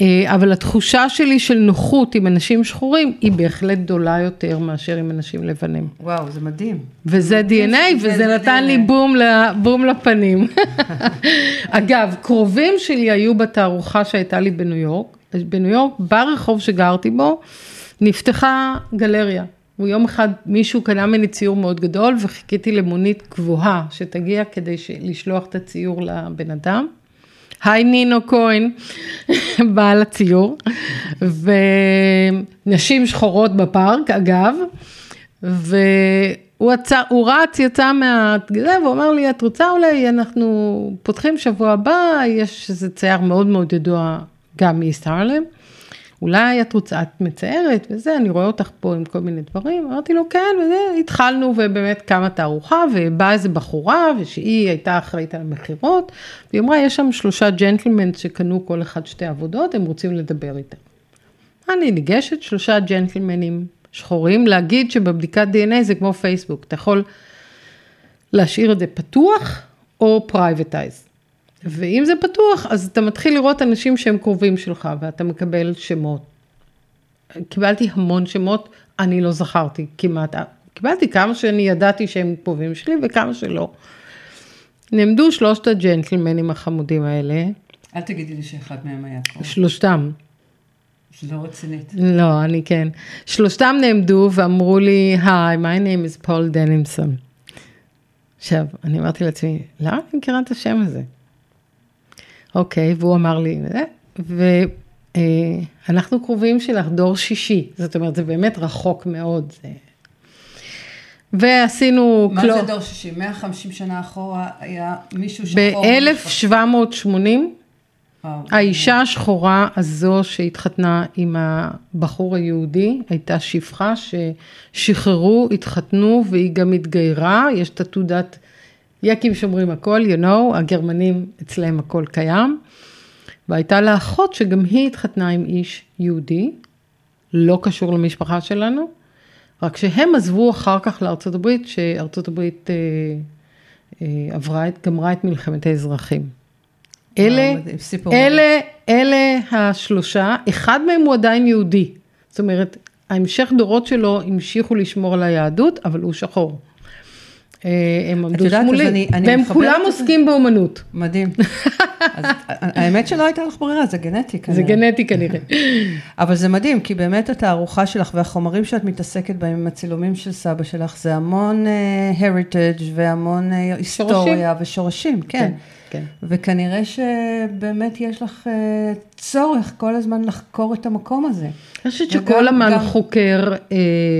אה, אבל התחושה שלי של נוחות עם אנשים שחורים היא בהחלט גדולה יותר מאשר עם אנשים לבנים. וואו, זה מדהים. וזה DNA, וזה זה נתן DNA. לי בום, בום לפנים. אגב, קרובים שלי היו בתערוכה שהייתה לי בניו יורק. בניו יורק, ברחוב שגרתי בו, נפתחה גלריה. ויום אחד מישהו קנה ממני ציור מאוד גדול וחיכיתי למונית גבוהה שתגיע כדי לשלוח את הציור לבן אדם. היי נינו כהן, בעל הציור, ונשים שחורות בפארק אגב, והוא עצר, הוא רץ, יצא מהזה, והוא אמר לי, את רוצה אולי, אנחנו פותחים שבוע הבא, יש איזה צייר מאוד מאוד ידוע גם מאיסט הרלם. אולי את רוצה, את מציירת וזה, אני רואה אותך פה עם כל מיני דברים, אמרתי לו כן, וזה, התחלנו ובאמת קמה תערוכה, ובאה איזה בחורה, ושהיא הייתה אחראית על המכירות, והיא אמרה, יש שם שלושה ג'נטלמנים שקנו כל אחד שתי עבודות, הם רוצים לדבר איתם. אני ניגשת, שלושה ג'נטלמנים שחורים, להגיד שבבדיקת DNA זה כמו פייסבוק, אתה יכול להשאיר את זה פתוח או privatize. ואם זה פתוח, אז אתה מתחיל לראות אנשים שהם קרובים שלך, ואתה מקבל שמות. קיבלתי המון שמות, אני לא זכרתי כמעט, קיבלתי כמה שאני ידעתי שהם קרובים שלי וכמה שלא. נעמדו שלושת הג'נטלמנים החמודים האלה. אל תגידי לי שאחד מהם היה קרוב. שלושתם. לא רצינית. לא, אני כן. שלושתם נעמדו ואמרו לי, היי, my name is Paul Denimson. עכשיו, אני אמרתי לעצמי, למה אני מכירה את השם הזה? אוקיי, והוא אמר לי, ואנחנו אה, קרובים שלך, דור שישי, זאת אומרת, זה באמת רחוק מאוד. זה... ועשינו... מה קלו... זה דור שישי? 150 שנה אחורה היה מישהו שחור? ב-1780, האישה השחורה הזו שהתחתנה עם הבחור היהודי, הייתה שפחה ששחררו, התחתנו והיא גם התגיירה, יש את התעודת יקים שומרים הכל, you know, הגרמנים אצלהם הכל קיים. והייתה לה אחות שגם היא התחתנה עם איש יהודי, לא קשור למשפחה שלנו, רק שהם עזבו אחר כך לארצות הברית, שארצות הברית אה, אה, עברה, גמרה את מלחמת האזרחים. אלה, אלה, אלה השלושה, אחד מהם הוא עדיין יהודי. זאת אומרת, ההמשך דורות שלו המשיכו לשמור על היהדות, אבל הוא שחור. אה, הם עמדו שמאלי, והם כולם עוסקים באומנות. מדהים. אז, האמת שלא הייתה לך ברירה, זה גנטי כנראה. זה גנטי כנראה. אבל זה מדהים, כי באמת התערוכה שלך והחומרים שאת מתעסקת בהם עם הצילומים של סבא שלך, זה המון uh, heritage והמון היסטוריה ושורשים, כן. כן. כן. וכנראה שבאמת יש לך צורך כל הזמן לחקור את המקום הזה. אני חושבת שכל אמן גם... חוקר uh,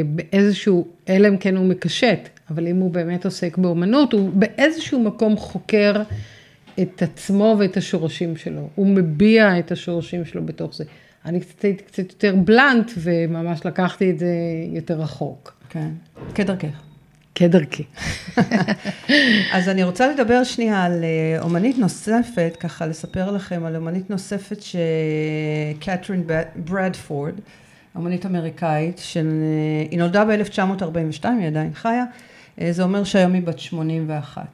באיזשהו, אלא אם כן הוא מקשט, אבל אם הוא באמת עוסק באומנות, הוא באיזשהו מקום חוקר את עצמו ואת השורשים שלו. הוא מביע את השורשים שלו בתוך זה. אני קצת הייתי קצת יותר בלנט, וממש לקחתי את זה יותר רחוק. כן, כדרכך. כדרכי. אז אני רוצה לדבר שנייה על אה, אומנית נוספת, ככה לספר לכם על אומנית נוספת שקתרין ברדפורד, אומנית אמריקאית, שהיא אה, נולדה ב-1942, היא עדיין חיה, זה אומר שהיום היא בת 81.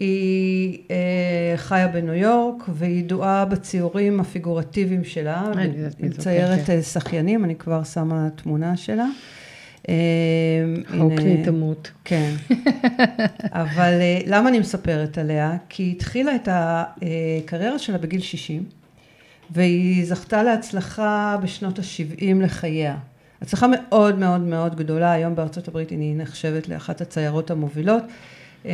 היא אה, חיה בניו יורק והיא ידועה בציורים הפיגורטיביים שלה, היא מציירת כן, כן. שחיינים, אני כבר שמה תמונה שלה. חוקני תמות. כן. אבל למה אני מספרת עליה? כי היא התחילה את הקריירה שלה בגיל 60, והיא זכתה להצלחה בשנות ה-70 לחייה. הצלחה מאוד מאוד מאוד גדולה, היום בארצות הברית היא נחשבת לאחת הציירות המובילות. אמ,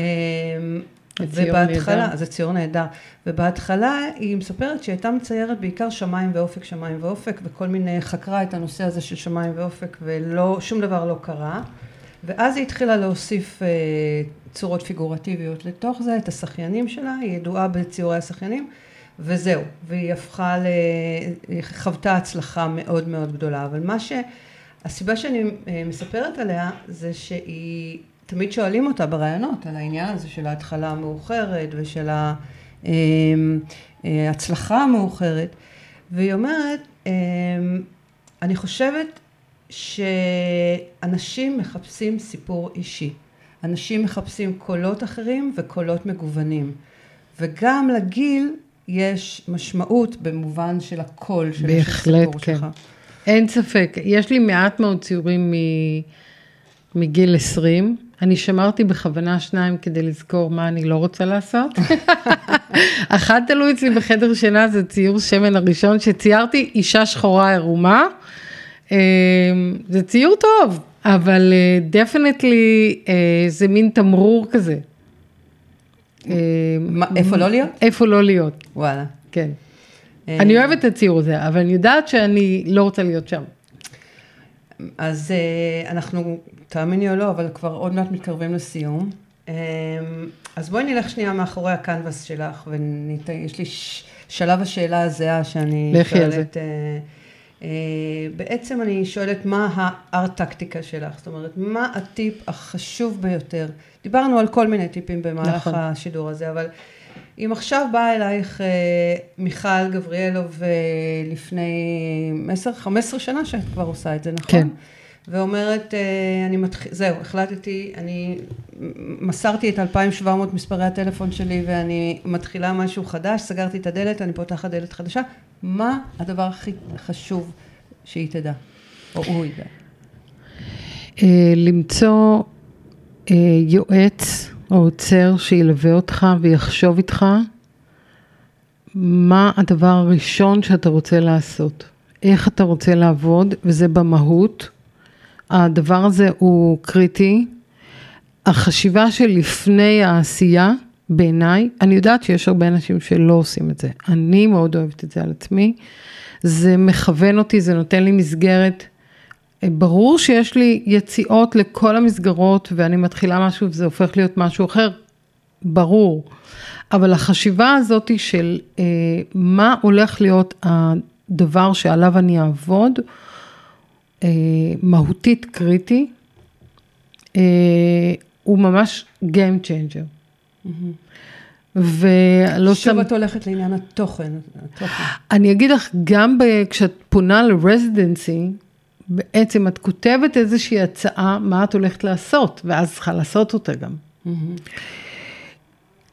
ובהתחלה, זה ציור נהדר, ובהתחלה היא מספרת שהיא הייתה מציירת בעיקר שמיים ואופק, שמיים ואופק, וכל מיני, חקרה את הנושא הזה של שמיים ואופק, ולא, שום דבר לא קרה. ואז היא התחילה להוסיף אה, צורות פיגורטיביות לתוך זה, את השחיינים שלה, היא ידועה בציורי השחיינים, וזהו. והיא הפכה ל... חוותה הצלחה מאוד מאוד גדולה. אבל מה ש... הסיבה שאני אה, מספרת עליה זה שהיא, תמיד שואלים אותה ברעיונות על העניין הזה של ההתחלה המאוחרת ושל ההצלחה אה, אה, המאוחרת, והיא אומרת, אני חושבת שאנשים מחפשים סיפור אישי, אנשים מחפשים קולות אחרים וקולות מגוונים, וגם לגיל יש משמעות במובן של הקול של הסיפור כן. שלך. אין ספק. יש לי מעט מאוד ציורים מגיל 20. אני שמרתי בכוונה שניים כדי לזכור מה אני לא רוצה לעשות. אחד תלוי אצלי בחדר שינה, זה ציור שמן הראשון שציירתי אישה שחורה עירומה. אמ, זה ציור טוב, אבל definitely אה, אה, זה מין תמרור כזה. איפה לא להיות? איפה לא להיות. וואלה. כן. אני אוהבת את הציור הזה, אבל אני יודעת שאני לא רוצה להיות שם. אז אה, אנחנו, תאמיני או לא, אבל כבר עוד מעט מתקרבים לסיום. אה, אז בואי נלך שנייה מאחורי הקנבס שלך, ויש לי שלב השאלה הזהה שאני שואלת. אה, בעצם אני שואלת מה הארט-טקטיקה שלך, זאת אומרת, מה הטיפ החשוב ביותר? דיברנו על כל מיני טיפים במהלך נכון. השידור הזה, אבל אם עכשיו באה אלייך אה, מיכל גבריאלוב אה, לפני 10-15 שנה שאת כבר עושה את זה, נכון? כן. ואומרת, אה, אני מתחיל, זהו, החלטתי, אני מסרתי את 2,700 מספרי הטלפון שלי ואני מתחילה משהו חדש, סגרתי את הדלת, אני פותחת דלת חדשה, מה הדבר הכי חשוב שהיא תדע, או הוא ידע? למצוא יועץ או עוצר שילווה אותך ויחשוב איתך מה הדבר הראשון שאתה רוצה לעשות, איך אתה רוצה לעבוד, וזה במהות. הדבר הזה הוא קריטי. החשיבה של לפני העשייה, בעיניי, אני יודעת שיש הרבה אנשים שלא עושים את זה. אני מאוד אוהבת את זה על עצמי. זה מכוון אותי, זה נותן לי מסגרת. ברור שיש לי יציאות לכל המסגרות ואני מתחילה משהו וזה הופך להיות משהו אחר, ברור. אבל החשיבה הזאת של אה, מה הולך להיות הדבר שעליו אני אעבוד, אה, מהותית קריטי, אה, הוא ממש Game Changer. Mm-hmm. ולא שם... שוב את הולכת לעניין התוכן. התוכן. אני אגיד לך, גם ב... כשאת פונה לרזידנסי, בעצם את כותבת איזושהי הצעה, מה את הולכת לעשות, ואז צריכה לעשות אותה גם.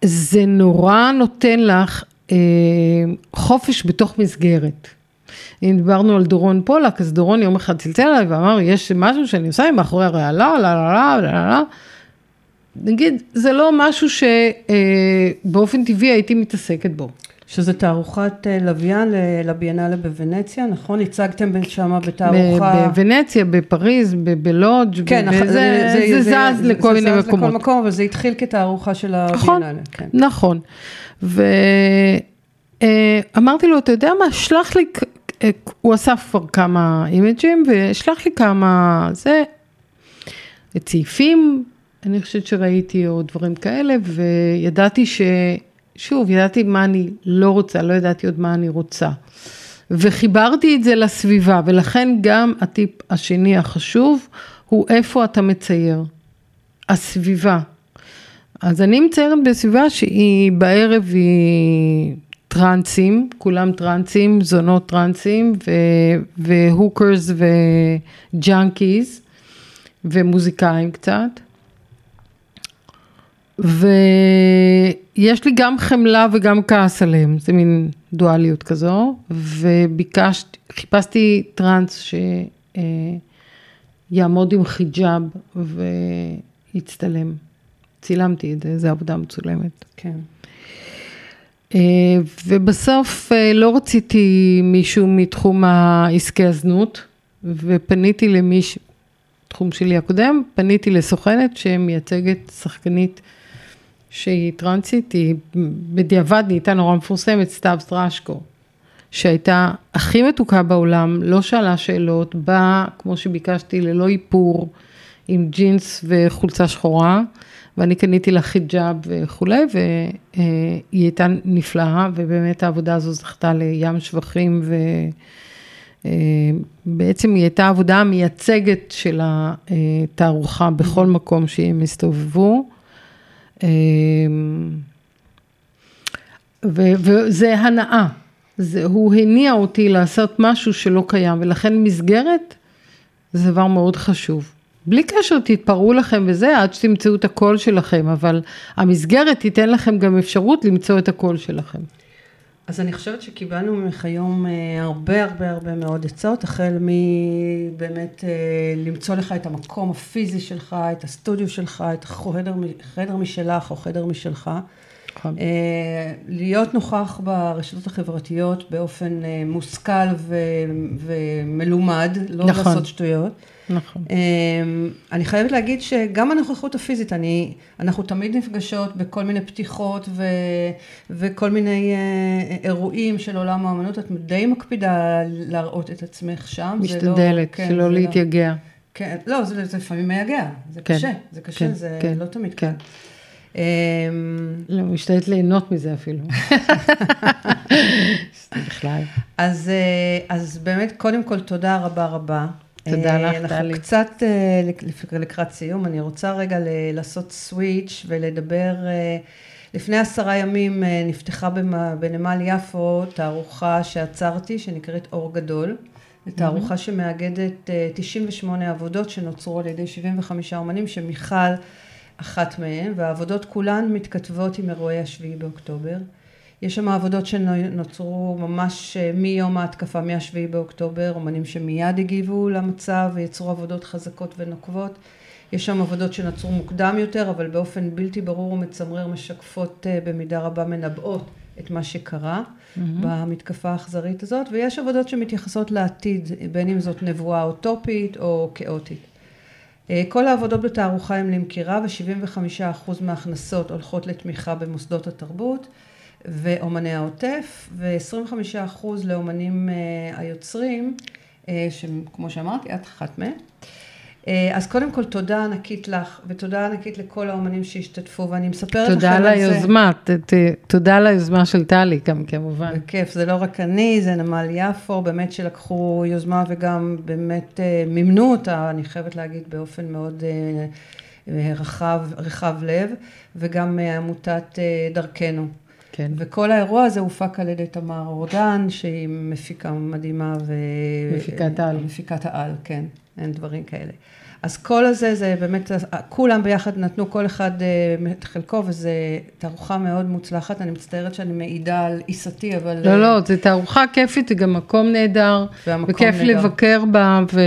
זה נורא נותן לך אה, חופש בתוך מסגרת. אם דיברנו על דורון פולק, אז דורון יום אחד צלצל אליי ואמר, יש משהו שאני עושה עם מאחורי הרעלה, לא, לא, לא, לא, לא. נגיד, זה לא משהו שבאופן טבעי הייתי מתעסקת בו. שזה תערוכת אה, לוויין לביאנלה בוונציה, נכון? הצגתם שם בתערוכה... בוונציה, בפריז, בלודג', כן, זה, זה, זה, זה זז לכל מיני מקומות. זה זז לכל מקום, אבל זה התחיל כתערוכה של נכון, הביאנלה. כן. נכון, ואמרתי לו, אתה יודע מה, שלח לי, אה, הוא אסף כבר כמה אימג'ים, ושלח לי כמה, זה, צעיפים, אני חושבת שראיתי או דברים כאלה, וידעתי ש... שוב, ידעתי מה אני לא רוצה, לא ידעתי עוד מה אני רוצה. וחיברתי את זה לסביבה, ולכן גם הטיפ השני החשוב הוא איפה אתה מצייר. הסביבה. אז אני מציירת בסביבה שהיא בערב היא טרנסים, כולם טרנסים, זונות טרנסים ו hookers ו junkies ומוזיקאים קצת. ויש לי גם חמלה וגם כעס עליהם, זה מין דואליות כזו, וביקשתי, חיפשתי טראנס שיעמוד עם חיג'אב ויצטלם. צילמתי את זה, זו עבודה מצולמת. כן. אה, ובסוף אה, לא רציתי מישהו מתחום העסקי הזנות, ופניתי למישהו, תחום שלי הקודם, פניתי לסוכנת שמייצגת שחקנית שהיא טרנסית, היא בדיעבד נהייתה נורא מפורסמת, סתיו סטרשקו, שהייתה הכי מתוקה בעולם, לא שאלה שאלות, באה, כמו שביקשתי, ללא איפור, עם ג'ינס וחולצה שחורה, ואני קניתי לה חיג'אב וכולי, והיא הייתה נפלאה, ובאמת העבודה הזו זכתה לים שבחים, ובעצם היא הייתה העבודה המייצגת של התערוכה בכל מקום שהם הסתובבו. אמ, ו, וזה הנאה, זה, הוא הניע אותי לעשות משהו שלא קיים, ולכן מסגרת זה דבר מאוד חשוב. בלי קשר תתפרעו לכם וזה עד שתמצאו את הקול שלכם, אבל המסגרת תיתן לכם גם אפשרות למצוא את הקול שלכם. אז אני חושבת שקיבלנו ממך היום אה, הרבה הרבה הרבה מאוד עצות, החל מבאמת אה, למצוא לך את המקום הפיזי שלך, את הסטודיו שלך, את החדר חדר משלך או חדר משלך. נכון. אה, להיות נוכח ברשתות החברתיות באופן מושכל ומלומד, לא נכון. לעשות שטויות. נכון. אמ, אני חייבת להגיד שגם הנוכחות הפיזית, אני, אנחנו תמיד נפגשות בכל מיני פתיחות ו, וכל מיני אה, אירועים של עולם האמנות, את די מקפידה להראות את עצמך שם. משתדלת, לא, כן, שלא לא- להתייגע. לא, כן, לא, זה, זה לפעמים מייגע, זה כן, קשה, זה קשה, כן, זה כן, לא תמיד כן. כן. לא, משתדלת ליהנות מזה אפילו. בכלל. אז, אה, אז באמת, קודם כל, תודה רבה רבה. תודה לך, טלי. אנחנו קצת אה, לקראת סיום, אני רוצה רגע לעשות סוויץ' ולדבר, אה, לפני עשרה ימים אה, נפתחה בנמל יפו תערוכה שעצרתי, שנקראת אור גדול. זו תערוכה שמאגדת 98 עבודות שנוצרו על ידי 75 אומנים, שמיכל אחת מהן, והעבודות כולן מתכתבות עם אירועי השביעי באוקטובר. יש שם עבודות שנוצרו ממש אה, מיום ההתקפה, מהשביעי באוקטובר, אומנים שמיד הגיבו למצב ויצרו עבודות חזקות ונוקבות. יש שם עבודות שנוצרו מוקדם יותר, אבל באופן בלתי ברור ומצמרר משקפות אה, במידה רבה מנבאות את מה שקרה mm-hmm. במתקפה האכזרית הזאת, ויש עבודות שמתייחסות לעתיד, בין אם זאת נבואה אוטופית או כאוטית. אה, כל העבודות בתערוכה הן למכירה ו-75% מההכנסות הולכות לתמיכה במוסדות התרבות ואומני העוטף ו-25% לאומנים אה, היוצרים, שכמו שאמרתי, את אחת מהם. אז קודם כל תודה ענקית לך, ותודה ענקית לכל האומנים שהשתתפו, ואני מספרת לכם על זה. תודה על היוזמה, תודה על היוזמה של טלי גם כמובן. בכיף, זה לא רק אני, זה נמל יפו, באמת שלקחו יוזמה וגם באמת מימנו אותה, אני חייבת להגיד, באופן מאוד רחב, רחב לב, וגם עמותת דרכנו. כן. וכל האירוע הזה הופק על ידי תמר אורדן, שהיא מפיקה מדהימה ו... מפיקת העל. מפיקת העל, כן, אין דברים כאלה. אז כל הזה, זה באמת, כולם ביחד נתנו כל אחד את חלקו, וזו תערוכה מאוד מוצלחת. אני מצטערת שאני מעידה על עיסתי, אבל... לא, לא, זו תערוכה כיפית, זה גם מקום נהדר. וכיף נהדר. לבקר בה, ו...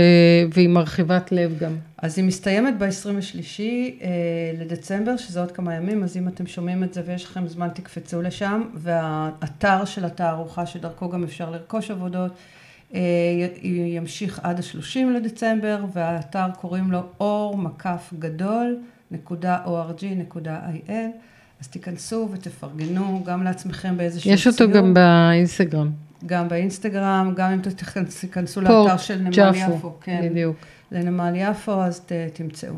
והיא מרחיבת לב גם. אז היא מסתיימת ב-23 לדצמבר, שזה עוד כמה ימים, אז אם אתם שומעים את זה ויש לכם זמן, תקפצו לשם. והאתר של התערוכה, שדרכו גם אפשר לרכוש עבודות, ימשיך עד ה-30 לדצמבר, והאתר קוראים לו אור מקף גדול נקודה org.il, אז תיכנסו ותפרגנו גם לעצמכם באיזשהו ציור. יש אותו גם באינסטגרם. גם באינסטגרם, גם אם תיכנסו לאתר של נמל יפו. כן, בדיוק. לנמל יפו, אז ת, תמצאו.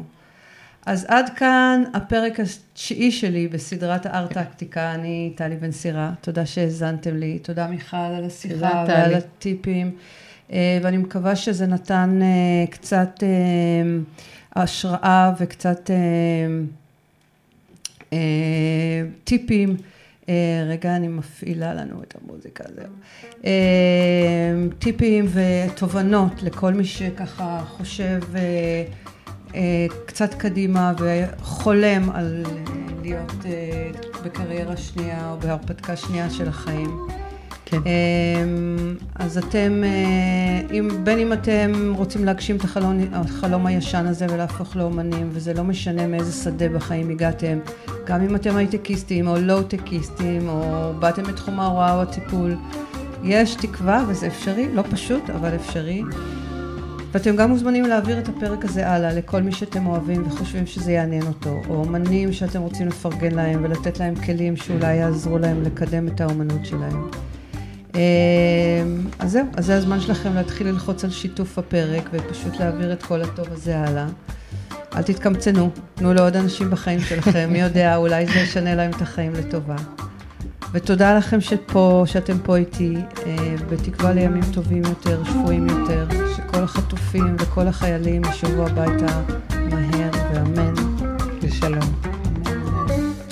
אז עד כאן הפרק התשיעי שלי בסדרת הארט-טקטיקה, אני טלי בן סירה, תודה שהאזנתם לי, תודה מיכל על השיחה ועל הטיפים, ואני מקווה שזה נתן קצת השראה וקצת טיפים. רגע, אני מפעילה לנו את המוזיקה, זהו. טיפים ותובנות לכל מי שככה חושב קצת קדימה וחולם על להיות בקריירה שנייה או בהרפתקה שנייה של החיים. כן. אז אתם, בין אם אתם רוצים להגשים את החלום, החלום הישן הזה ולהפוך לאומנים, וזה לא משנה מאיזה שדה בחיים הגעתם, גם אם אתם הייטקיסטים או לואו-טקיסטים, או באתם מתחום ההוראה או הטיפול, יש תקווה וזה אפשרי, לא פשוט, אבל אפשרי. ואתם גם מוזמנים להעביר את הפרק הזה הלאה לכל מי שאתם אוהבים וחושבים שזה יעניין אותו, או אומנים שאתם רוצים לפרגן להם ולתת להם כלים שאולי יעזרו להם לקדם את האומנות שלהם. אז זהו, אז זה הזמן שלכם להתחיל ללחוץ על שיתוף הפרק ופשוט להעביר את כל הטוב הזה הלאה. אל תתקמצנו, תנו לעוד אנשים בחיים שלכם, מי יודע, אולי זה ישנה להם את החיים לטובה. ותודה לכם שפה, שאתם פה איתי, בתקווה לימים טובים יותר, שפויים יותר, שכל החטופים וכל החיילים ישובו הביתה מהר ואמן. בשלום.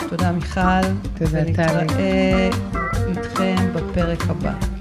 תודה מיכל. תודה. ונתראה איתכם בפרק הבא.